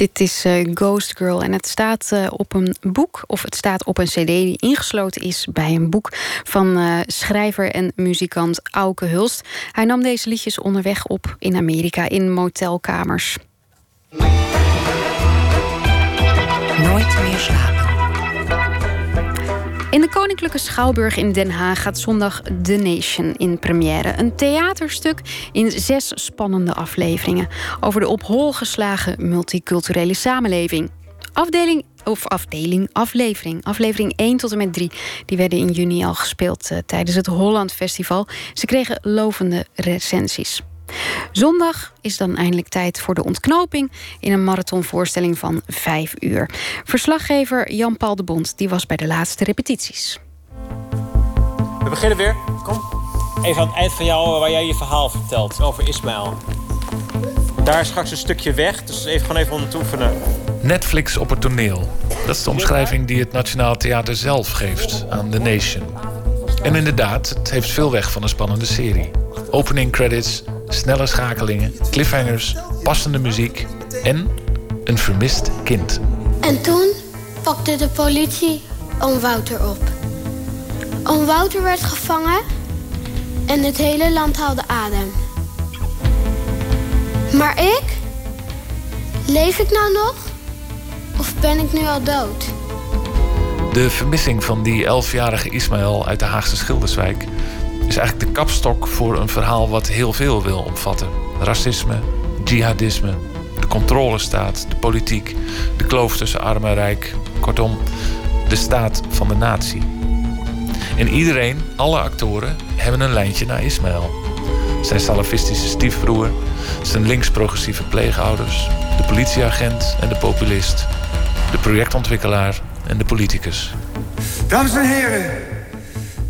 dit is uh, Ghost Girl en het staat uh, op een boek, of het staat op een cd die ingesloten is bij een boek van uh, schrijver en muzikant Auke Hulst. Hij nam deze liedjes onderweg op in Amerika in motelkamers. Nooit meer slapen. In de Koninklijke Schouwburg in Den Haag gaat zondag The Nation in première. Een theaterstuk in zes spannende afleveringen over de op hol geslagen multiculturele samenleving. Afdeling of afdeling, aflevering. Aflevering 1 tot en met 3. Die werden in juni al gespeeld uh, tijdens het Holland Festival. Ze kregen lovende recensies. Zondag is dan eindelijk tijd voor de ontknoping in een marathonvoorstelling van vijf uur. Verslaggever Jan-Paul de Bond die was bij de laatste repetities. We beginnen weer. Kom. Even aan het eind van jou waar jij je verhaal vertelt over Ismaël. Daar is straks een stukje weg, dus even gewoon even om te oefenen. Netflix op het toneel. Dat is de omschrijving die het Nationaal Theater zelf geeft aan The Nation. En inderdaad, het heeft veel weg van een spannende serie. Opening credits, snelle schakelingen, cliffhangers, passende muziek en een vermist kind. En toen pakte de politie oom Wouter op. Oom Wouter werd gevangen en het hele land haalde adem. Maar ik? Leef ik nou nog? Of ben ik nu al dood? De vermissing van die elfjarige Ismaël uit de Haagse Schilderswijk is eigenlijk de kapstok voor een verhaal wat heel veel wil omvatten: racisme, jihadisme, de controlestaat, de politiek, de kloof tussen arm en rijk, kortom, de staat van de natie. En iedereen, alle actoren, hebben een lijntje naar Ismaël. Zijn salafistische stiefbroer, zijn links-progressieve pleegouders, de politieagent en de populist, de projectontwikkelaar en de politicus. Dames en heren,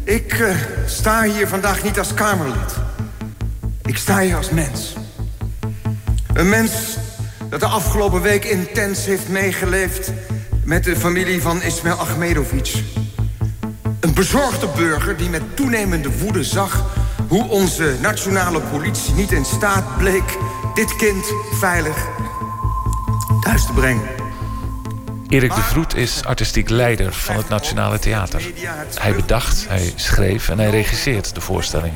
ik uh, sta hier vandaag niet als Kamerlid. Ik sta hier als mens. Een mens dat de afgelopen week intens heeft meegeleefd met de familie van Ismail Ahmedovic. Een bezorgde burger die met toenemende woede zag hoe onze nationale politie niet in staat bleek dit kind veilig thuis te brengen. Erik de Vroet is artistiek leider van het Nationale Theater. Hij bedacht, hij schreef en hij regisseert de voorstelling.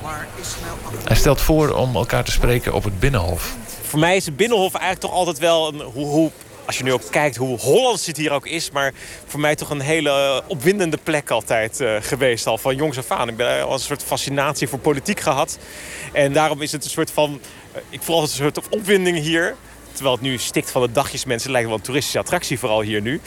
Hij stelt voor om elkaar te spreken op het Binnenhof. Voor mij is het Binnenhof eigenlijk toch altijd wel een, hoe, als je nu ook kijkt hoe Hollands het hier ook is... maar voor mij toch een hele opwindende plek altijd uh, geweest al van jongs af aan. Ik ben al een soort fascinatie voor politiek gehad. En daarom is het een soort van... Uh, ik voel altijd een soort opwinding hier... Terwijl het nu stikt van de dagjes mensen. lijkt wel een toeristische attractie vooral hier nu.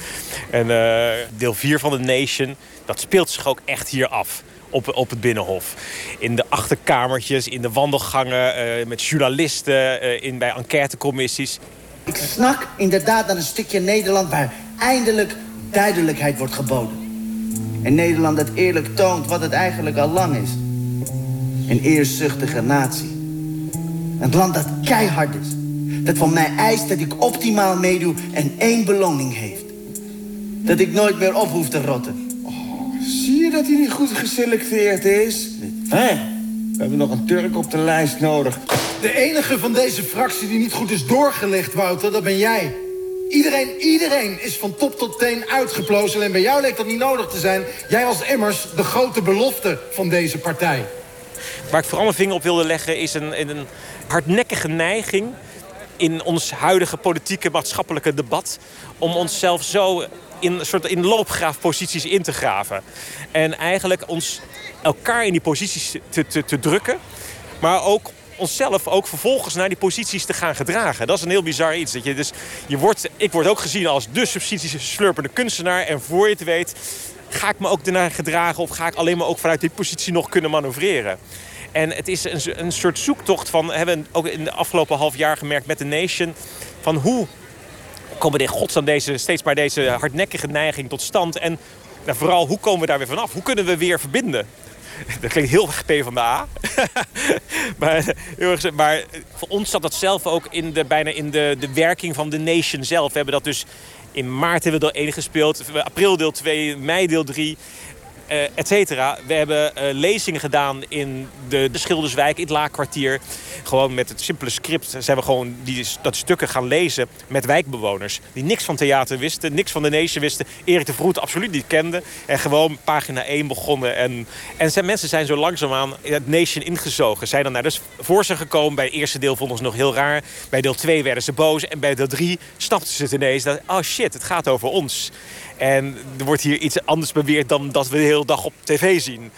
En uh, deel 4 van de Nation, dat speelt zich ook echt hier af. Op, op het Binnenhof. In de achterkamertjes, in de wandelgangen, uh, met journalisten, uh, in, bij enquêtecommissies. Ik snak inderdaad naar een stukje Nederland waar eindelijk duidelijkheid wordt geboden. En Nederland dat eerlijk toont wat het eigenlijk al lang is. Een eerzuchtige natie. Een land dat keihard is dat van mij eist dat ik optimaal meedoe en één beloning heeft. Dat ik nooit meer op hoef te rotten. Oh, zie je dat hij niet goed geselecteerd is? Hé, we hebben nog een Turk op de lijst nodig. De enige van deze fractie die niet goed is doorgelegd, Wouter, dat ben jij. Iedereen, iedereen is van top tot teen uitgeplozen. En bij jou leek dat niet nodig te zijn. Jij was immers de grote belofte van deze partij. Waar ik vooral mijn vinger op wilde leggen is een, een hardnekkige neiging in ons huidige politieke maatschappelijke debat... om onszelf zo in, soort in loopgraafposities in te graven. En eigenlijk ons elkaar in die posities te, te, te drukken. Maar ook onszelf ook vervolgens naar die posities te gaan gedragen. Dat is een heel bizar iets. Dat je dus, je wordt, ik word ook gezien als de subsidies slurpende kunstenaar. En voor je het weet ga ik me ook daarna gedragen... of ga ik alleen maar ook vanuit die positie nog kunnen manoeuvreren. En het is een, een soort zoektocht van, hebben we ook in de afgelopen half jaar gemerkt met de Nation, van hoe komen in godsnaam deze, steeds maar deze hardnekkige neiging tot stand. En nou, vooral, hoe komen we daar weer vanaf? Hoe kunnen we weer verbinden? *laughs* Dat klinkt heel erg P van de A. *laughs* maar, maar, voor ons zat dat zelf ook in de, bijna in de, de werking van de Nation zelf. We hebben dat dus in maart hebben we deel 1 gespeeld. April deel 2, mei deel 3 eh, et cetera. We hebben eh, lezingen gedaan in de, de Schilderswijk, in het Laakkwartier. Gewoon met het simpele script zijn we gewoon die, dat stukken gaan lezen met wijkbewoners. Die niks van theater wisten, niks van de Nation wisten. Erik de Vroet absoluut niet kende. En gewoon pagina 1 begonnen. En, en zijn, mensen zijn zo langzaamaan het Nation ingezogen. Zijn dan naar dus voor ze gekomen. Bij het eerste deel vonden ze nog heel raar. Bij deel 2 werden ze boos. En bij deel 3 snapten ze het ineens. Dat, oh shit, het gaat over ons. En er wordt hier iets anders beweerd dan dat we de hele dag op tv zien.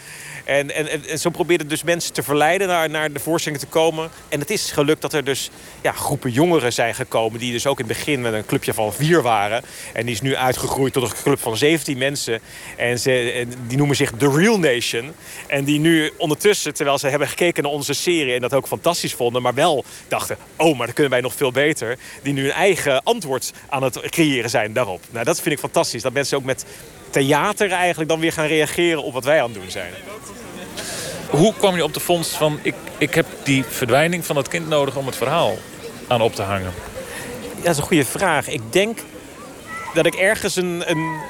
En, en, zo probeerden dus mensen te verleiden naar, naar de voorstelling te komen. En het is gelukt dat er dus ja, groepen jongeren zijn gekomen... die dus ook in het begin met een clubje van vier waren. En die is nu uitgegroeid tot een club van 17 mensen. En, ze, die noemen zich The Real Nation. En die nu ondertussen, terwijl ze hebben gekeken naar onze serie... en dat ook fantastisch vonden, maar wel dachten... oh, maar dat kunnen wij nog veel beter. Die nu een eigen antwoord aan het creëren zijn daarop. Nou, dat vind ik fantastisch. Dat mensen ook met theater eigenlijk dan weer gaan reageren op wat wij aan het doen zijn. Hoe kwam je op de vondst van... Ik, ik heb die verdwijning van dat kind nodig om het verhaal aan op te hangen? Ja, dat is een goede vraag. Ik denk dat ik ergens een, een,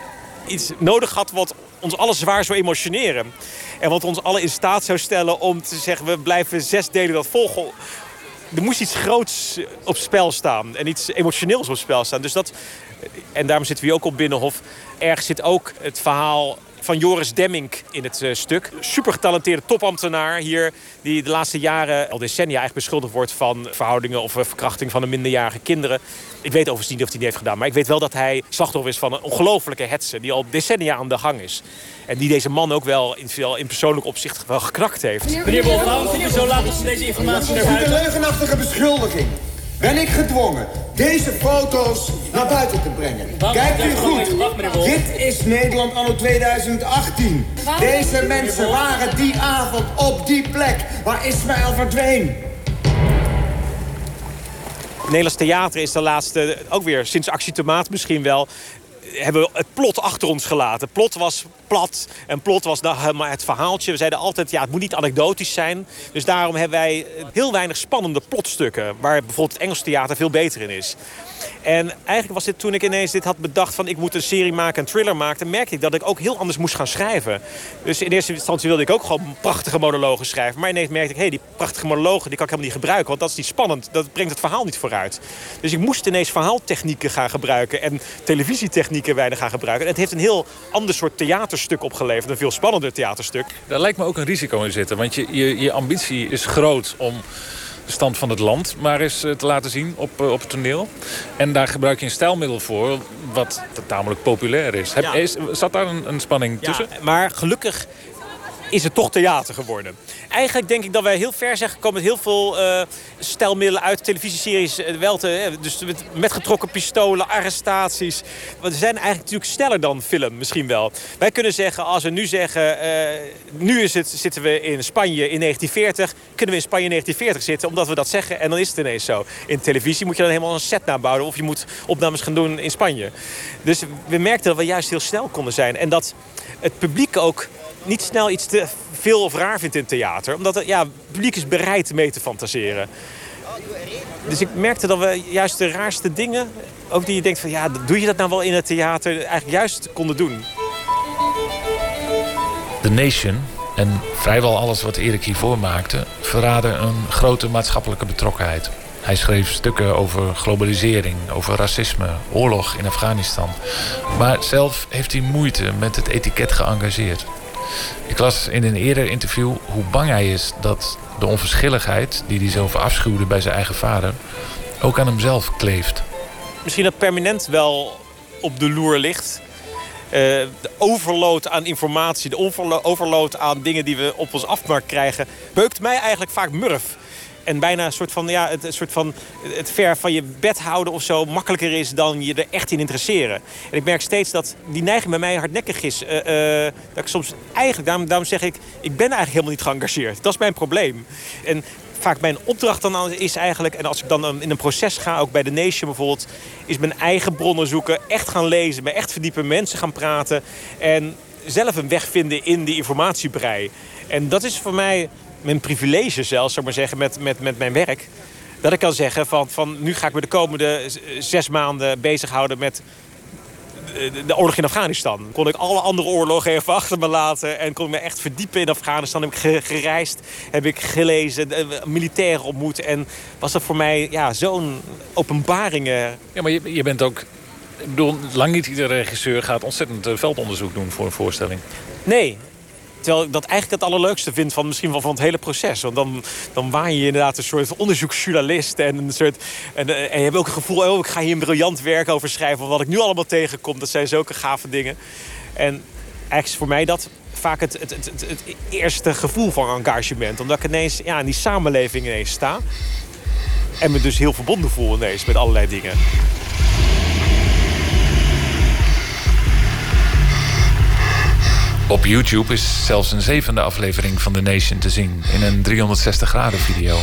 iets nodig had wat ons alle zwaar zou emotioneren. En wat ons alle in staat zou stellen om te zeggen... we blijven zes delen dat volgen. Er moest iets groots op spel staan. En iets emotioneels op spel staan. Dus dat, en daarom zitten we hier ook op Binnenhof. Ergens zit ook het verhaal van Joris Demmink in het uh, stuk. Super getalenteerde topambtenaar hier... die de laatste jaren, al decennia eigenlijk beschuldigd wordt... van verhoudingen of uh, verkrachting van de minderjarige kinderen. Ik weet overigens niet of hij die heeft gedaan... maar ik weet wel dat hij slachtoffer is van een ongelofelijke hetze... die al decennia aan de gang is. En die deze man ook wel in, veel, in persoonlijk opzicht wel geknakt heeft. Meneer Wolf, waarom vind je zo laat ons deze informatie naar buiten? de leugenachtige beschuldiging ben ik gedwongen deze foto's naar buiten te brengen. Kijkt u goed. Dit is Nederland anno 2018. Deze mensen waren die avond op die plek waar Ismaël verdween. Nederlands theater is de laatste, ook weer sinds Actie Tomaat misschien wel... hebben we het plot achter ons gelaten. Plot was plat en plot was maar het verhaaltje. We zeiden altijd, ja, het moet niet anekdotisch zijn. Dus daarom hebben wij heel weinig spannende plotstukken... waar bijvoorbeeld het Engels theater veel beter in is. En eigenlijk was dit toen ik ineens dit had bedacht van ik moet een serie maken, een thriller maken, merkte ik dat ik ook heel anders moest gaan schrijven. Dus in eerste instantie wilde ik ook gewoon prachtige monologen schrijven. Maar ineens merkte ik, hé, hey, die prachtige monologen die kan ik helemaal niet gebruiken, want dat is niet spannend. Dat brengt het verhaal niet vooruit. Dus ik moest ineens verhaaltechnieken gaan gebruiken en televisietechnieken weinig gaan gebruiken. En het heeft een heel ander soort theaterstuk opgeleverd, een veel spannender theaterstuk. Daar lijkt me ook een risico in zitten, want je, je, je ambitie is groot om de stand van het land maar eens eh, te laten zien op, eh, op het toneel. En daar gebruik je een stijlmiddel voor wat tamelijk populair is. Heb, Ja. is zat daar een, een spanning tussen? Ja, maar gelukkig is het toch theater geworden. Eigenlijk denk ik dat wij heel ver zijn gekomen met heel veel eh, stijlmiddelen uit televisieseries. eh, eh, dus met, getrokken pistolen, arrestaties. We zijn eigenlijk natuurlijk sneller dan film misschien wel. Wij kunnen zeggen, als we nu zeggen... nu is het, zitten we in Spanje in 1940... kunnen we in Spanje in 1940 zitten, omdat we dat zeggen. En dan is het ineens zo. In televisie moet je dan helemaal een set nabouwen... of je moet opnames gaan doen in Spanje. Dus we merkten dat we juist heel snel konden zijn. En dat het publiek ook niet snel iets te veel of raar vindt in theater. Omdat het, ja, publiek is bereid mee te fantaseren. Dus ik merkte dat we juist de raarste dingen... ook die je denkt van, ja, doe je dat nou wel in het theater... eigenlijk juist konden doen. The Nation en vrijwel alles wat Erik hiervoor maakte... verraden een grote maatschappelijke betrokkenheid. Hij schreef stukken over globalisering, over racisme, oorlog in Afghanistan. Maar zelf heeft hij moeite met het etiket geëngageerd. Ik las in een eerder interview hoe bang hij is dat de onverschilligheid... die hij zo verafschuwde bij zijn eigen vader... ook aan hemzelf kleeft. Misschien dat permanent wel op de loer ligt. Eh, de overload aan informatie, de overlo- overload aan dingen die we op ons afmarkt krijgen... beukt mij eigenlijk vaak murf. En bijna een soort van, ja, het, een soort van het ver van je bed houden of zo makkelijker is dan je er echt in interesseren. En ik merk steeds dat die neiging bij mij hardnekkig is. Eh, eh, dat ik soms eigenlijk, daarom, daarom zeg ik, ik ben eigenlijk helemaal niet geëngageerd. Dat is mijn probleem. En vaak mijn opdracht dan is eigenlijk, en als ik dan in een proces ga, ook bij de Nation bijvoorbeeld, is mijn eigen bronnen zoeken, echt gaan lezen, me echt verdiepen, mensen gaan praten en zelf een weg vinden in die informatiebrei. En dat is voor mij mijn privilege zelfs, zou maar zeggen, met, met, met mijn werk. Dat ik kan zeggen van, van nu ga ik me de komende zes maanden bezighouden met de, oorlog in Afghanistan. Kon ik alle andere oorlogen even achter me laten... en kon ik me echt verdiepen in Afghanistan. Heb ik ge- gereisd, heb ik gelezen, militairen ontmoet... en was dat voor mij ja, zo'n openbaring. Ja, maar je, je bent ook... Ik bedoel, lang niet iedere regisseur gaat ontzettend eh, veldonderzoek doen voor een voorstelling. Nee. Terwijl ik dat eigenlijk het allerleukste vind van misschien wel van het hele proces. Want dan, dan waan je inderdaad een soort onderzoeksjournalist. En, een soort, en, eh, je hebt ook het gevoel, oh, ik ga hier een briljant werk over schrijven. Wat ik nu allemaal tegenkom, dat zijn zulke gave dingen. En eigenlijk is voor mij dat vaak het, het, het, het, het eerste gevoel van engagement. Omdat ik ineens ja, in die samenleving ineens sta. En me dus heel verbonden voel ineens met allerlei dingen. Op YouTube is zelfs een zevende aflevering van The Nation te zien in een 360 graden video.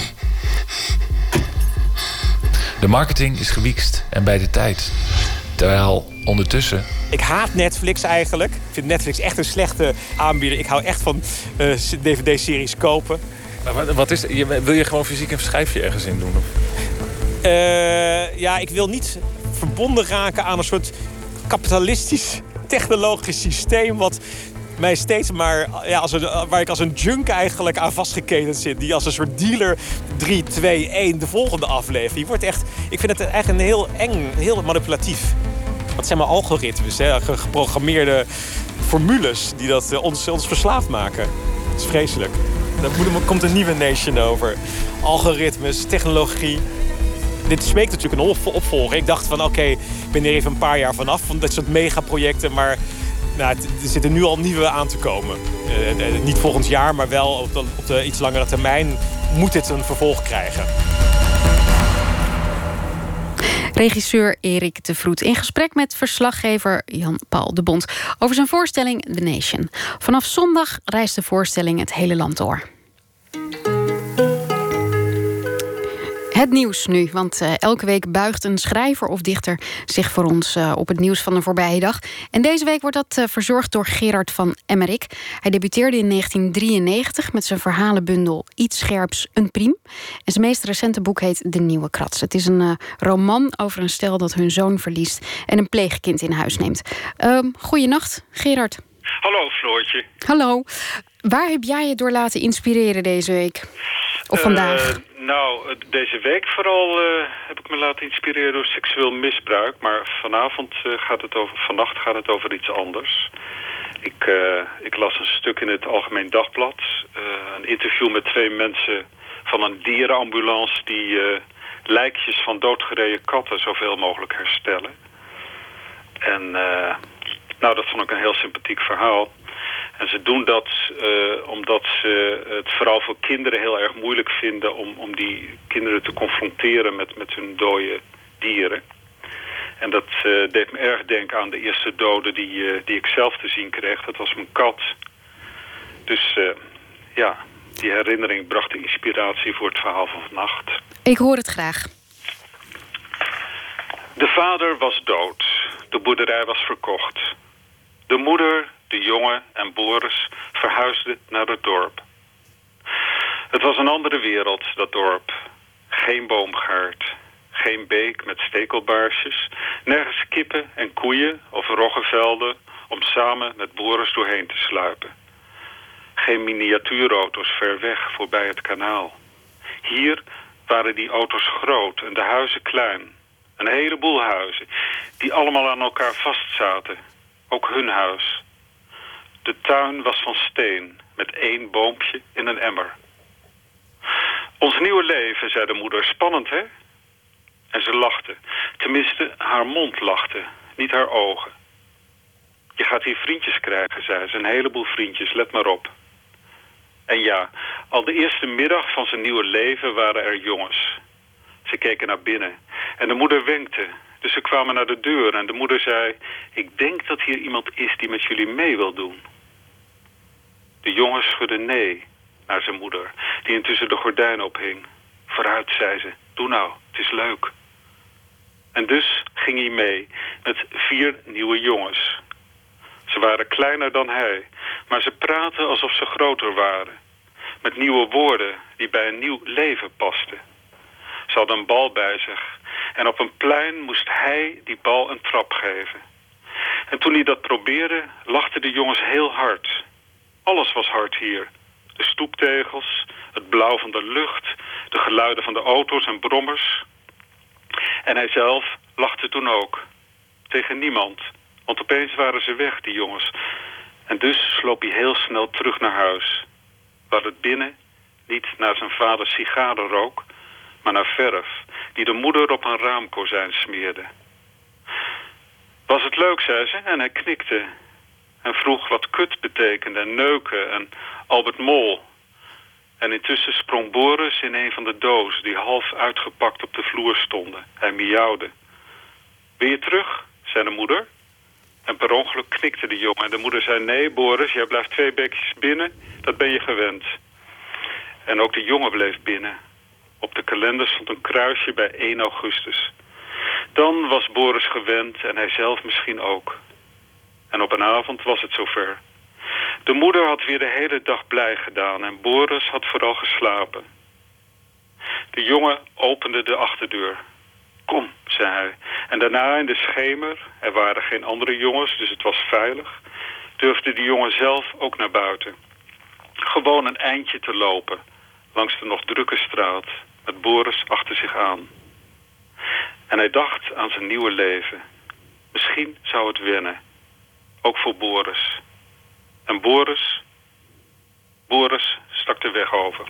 De marketing is gewiekst en bij de tijd. Terwijl ondertussen Ik haat Netflix eigenlijk. Ik vind Netflix echt een slechte aanbieder. Ik hou echt van eh, dvd-series kopen. Maar wat, wat is, je, wil je gewoon fysiek een schijfje ergens in doen? Of? Eh, ja, ik wil niet verbonden raken aan een soort kapitalistisch technologisch systeem... wat mij steeds maar, ja, als een, waar ik als een junk eigenlijk aan vastgeketend zit. Die als een soort dealer 3, 2, 1 de volgende aflevering. Je wordt echt, ik vind het eigenlijk een heel eng, heel manipulatief. Dat zijn maar algoritmes, hè, ge- geprogrammeerde formules die dat eh, ons, ons verslaafd maken. Dat is vreselijk. Daar komt een nieuwe nation over. Algoritmes, technologie. Dit smeekt natuurlijk een op- opvolger. Ik dacht van oké, ik ben er even een paar jaar vanaf van dit soort megaprojecten. Maar nou, er zitten nu al nieuwe aan te komen. Eh, eh, niet volgend jaar, maar wel op de, op de iets langere termijn moet dit een vervolg krijgen. Regisseur Erik de Vroet in gesprek met verslaggever Jan-Paul de Bond over zijn voorstelling The Nation. Vanaf zondag reist de voorstelling het hele land door. Het nieuws nu, want eh, elke week buigt een schrijver of dichter zich voor ons eh, op het nieuws van de voorbije dag. En deze week wordt dat eh, verzorgd door Gerard van Emmerik. Hij debuteerde in 1993 met zijn verhalenbundel Iets Scherps, een Priem. En zijn meest recente boek heet De Nieuwe Krats. Het is een roman over een stel dat hun zoon verliest en een pleegkind in huis neemt. Um, goeienacht, Gerard. Hallo Floortje. Hallo. Waar heb jij je door laten inspireren deze week? Of vandaag? Eh, nou, deze week vooral eh, heb ik me laten inspireren door seksueel misbruik. Maar vanavond eh, gaat het over, vannacht gaat het over iets anders. Ik, ik las een stuk in het Algemeen Dagblad. een interview met twee mensen van een dierenambulance... die lijkjes van doodgereden katten zoveel mogelijk herstellen. En nou, dat vond ik een heel sympathiek verhaal. En ze doen dat eh, omdat ze het vooral voor kinderen heel erg moeilijk vinden... om, om die kinderen te confronteren met, met hun dode dieren. En dat eh, deed me erg denken aan de eerste dode die, eh, die ik zelf te zien kreeg. Dat was mijn kat. Dus ja, die herinnering bracht de inspiratie voor het verhaal van vannacht. Ik hoor het graag. De vader was dood. De boerderij was verkocht. De moeder, de jongen en Boris verhuisden naar het dorp. Het was een andere wereld, dat dorp. Geen boomgaard, geen beek met stekelbaarsjes, nergens kippen en koeien of roggevelden om samen met Boris doorheen te sluipen. Geen miniatuurauto's ver weg voorbij het kanaal. Hier waren die auto's groot en de huizen klein. Een heleboel huizen, die allemaal aan elkaar vastzaten. Ook hun huis. De tuin was van steen, met één boompje in een emmer. Ons nieuwe leven, zei de moeder, spannend hè? En ze lachte. Tenminste, haar mond lachte, niet haar ogen. Je gaat hier vriendjes krijgen, zei ze. Een heleboel vriendjes, let maar op. En ja, al de eerste middag van zijn nieuwe leven waren er jongens. Ze keken naar binnen. En de moeder wenkte. Dus ze kwamen naar de deur en de moeder zei... Ik denk dat hier iemand is die met jullie mee wil doen. De jongen schudde nee naar zijn moeder, die intussen de gordijn ophing. Vooruit, zei ze. Doe nou, het is leuk. En dus ging hij mee met vier nieuwe jongens. Ze waren kleiner dan hij, maar ze praten alsof ze groter waren. Met nieuwe woorden die bij een nieuw leven pasten. Ze hadden een bal bij zich en op een plein moest hij die bal een trap geven. En toen hij dat probeerde, lachten de jongens heel hard. Alles was hard hier. De stoeptegels, het blauw van de lucht, de geluiden van de auto's en brommers. En hij zelf lachte toen ook. Tegen niemand. Want opeens waren ze weg, die jongens. En dus sloop hij heel snel terug naar huis. Waar het binnen niet naar zijn vader sigaren rook, maar naar verf, die de moeder op een raamkozijn smeerde. Was het leuk, zei ze, en hij knikte. En vroeg wat kut betekende, en neuken, en Albert Mol. En intussen sprong Boris in een van de dozen die half uitgepakt op de vloer stonden. Hij miauwde. Wil je terug? zei de moeder. En per ongeluk knikte de jongen. En de moeder zei, nee Boris, jij blijft twee bekjes binnen. Dat ben je gewend. En ook de jongen bleef binnen. Op de kalender stond een kruisje bij 1 augustus. Dan was Boris gewend en hij zelf misschien ook. En op een avond was het zover. De moeder had weer de hele dag blij gedaan en Boris had vooral geslapen. De jongen opende de achterdeur. Kom, zei hij. En daarna in de schemer, er waren geen andere jongens, dus het was veilig, durfde de jongen zelf ook naar buiten. Gewoon een eindje te lopen, langs de nog drukke straat, met Boris achter zich aan. En hij dacht aan zijn nieuwe leven. Misschien zou het wennen. Ook voor Boris. En Boris... Boris stak de weg over.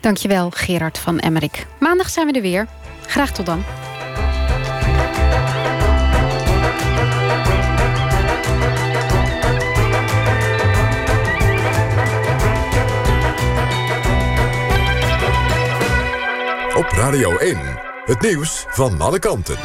Dankjewel, Gerard van Emmerik. Maandag zijn we er weer. Graag tot dan. Op Radio 1, het nieuws van alle kanten.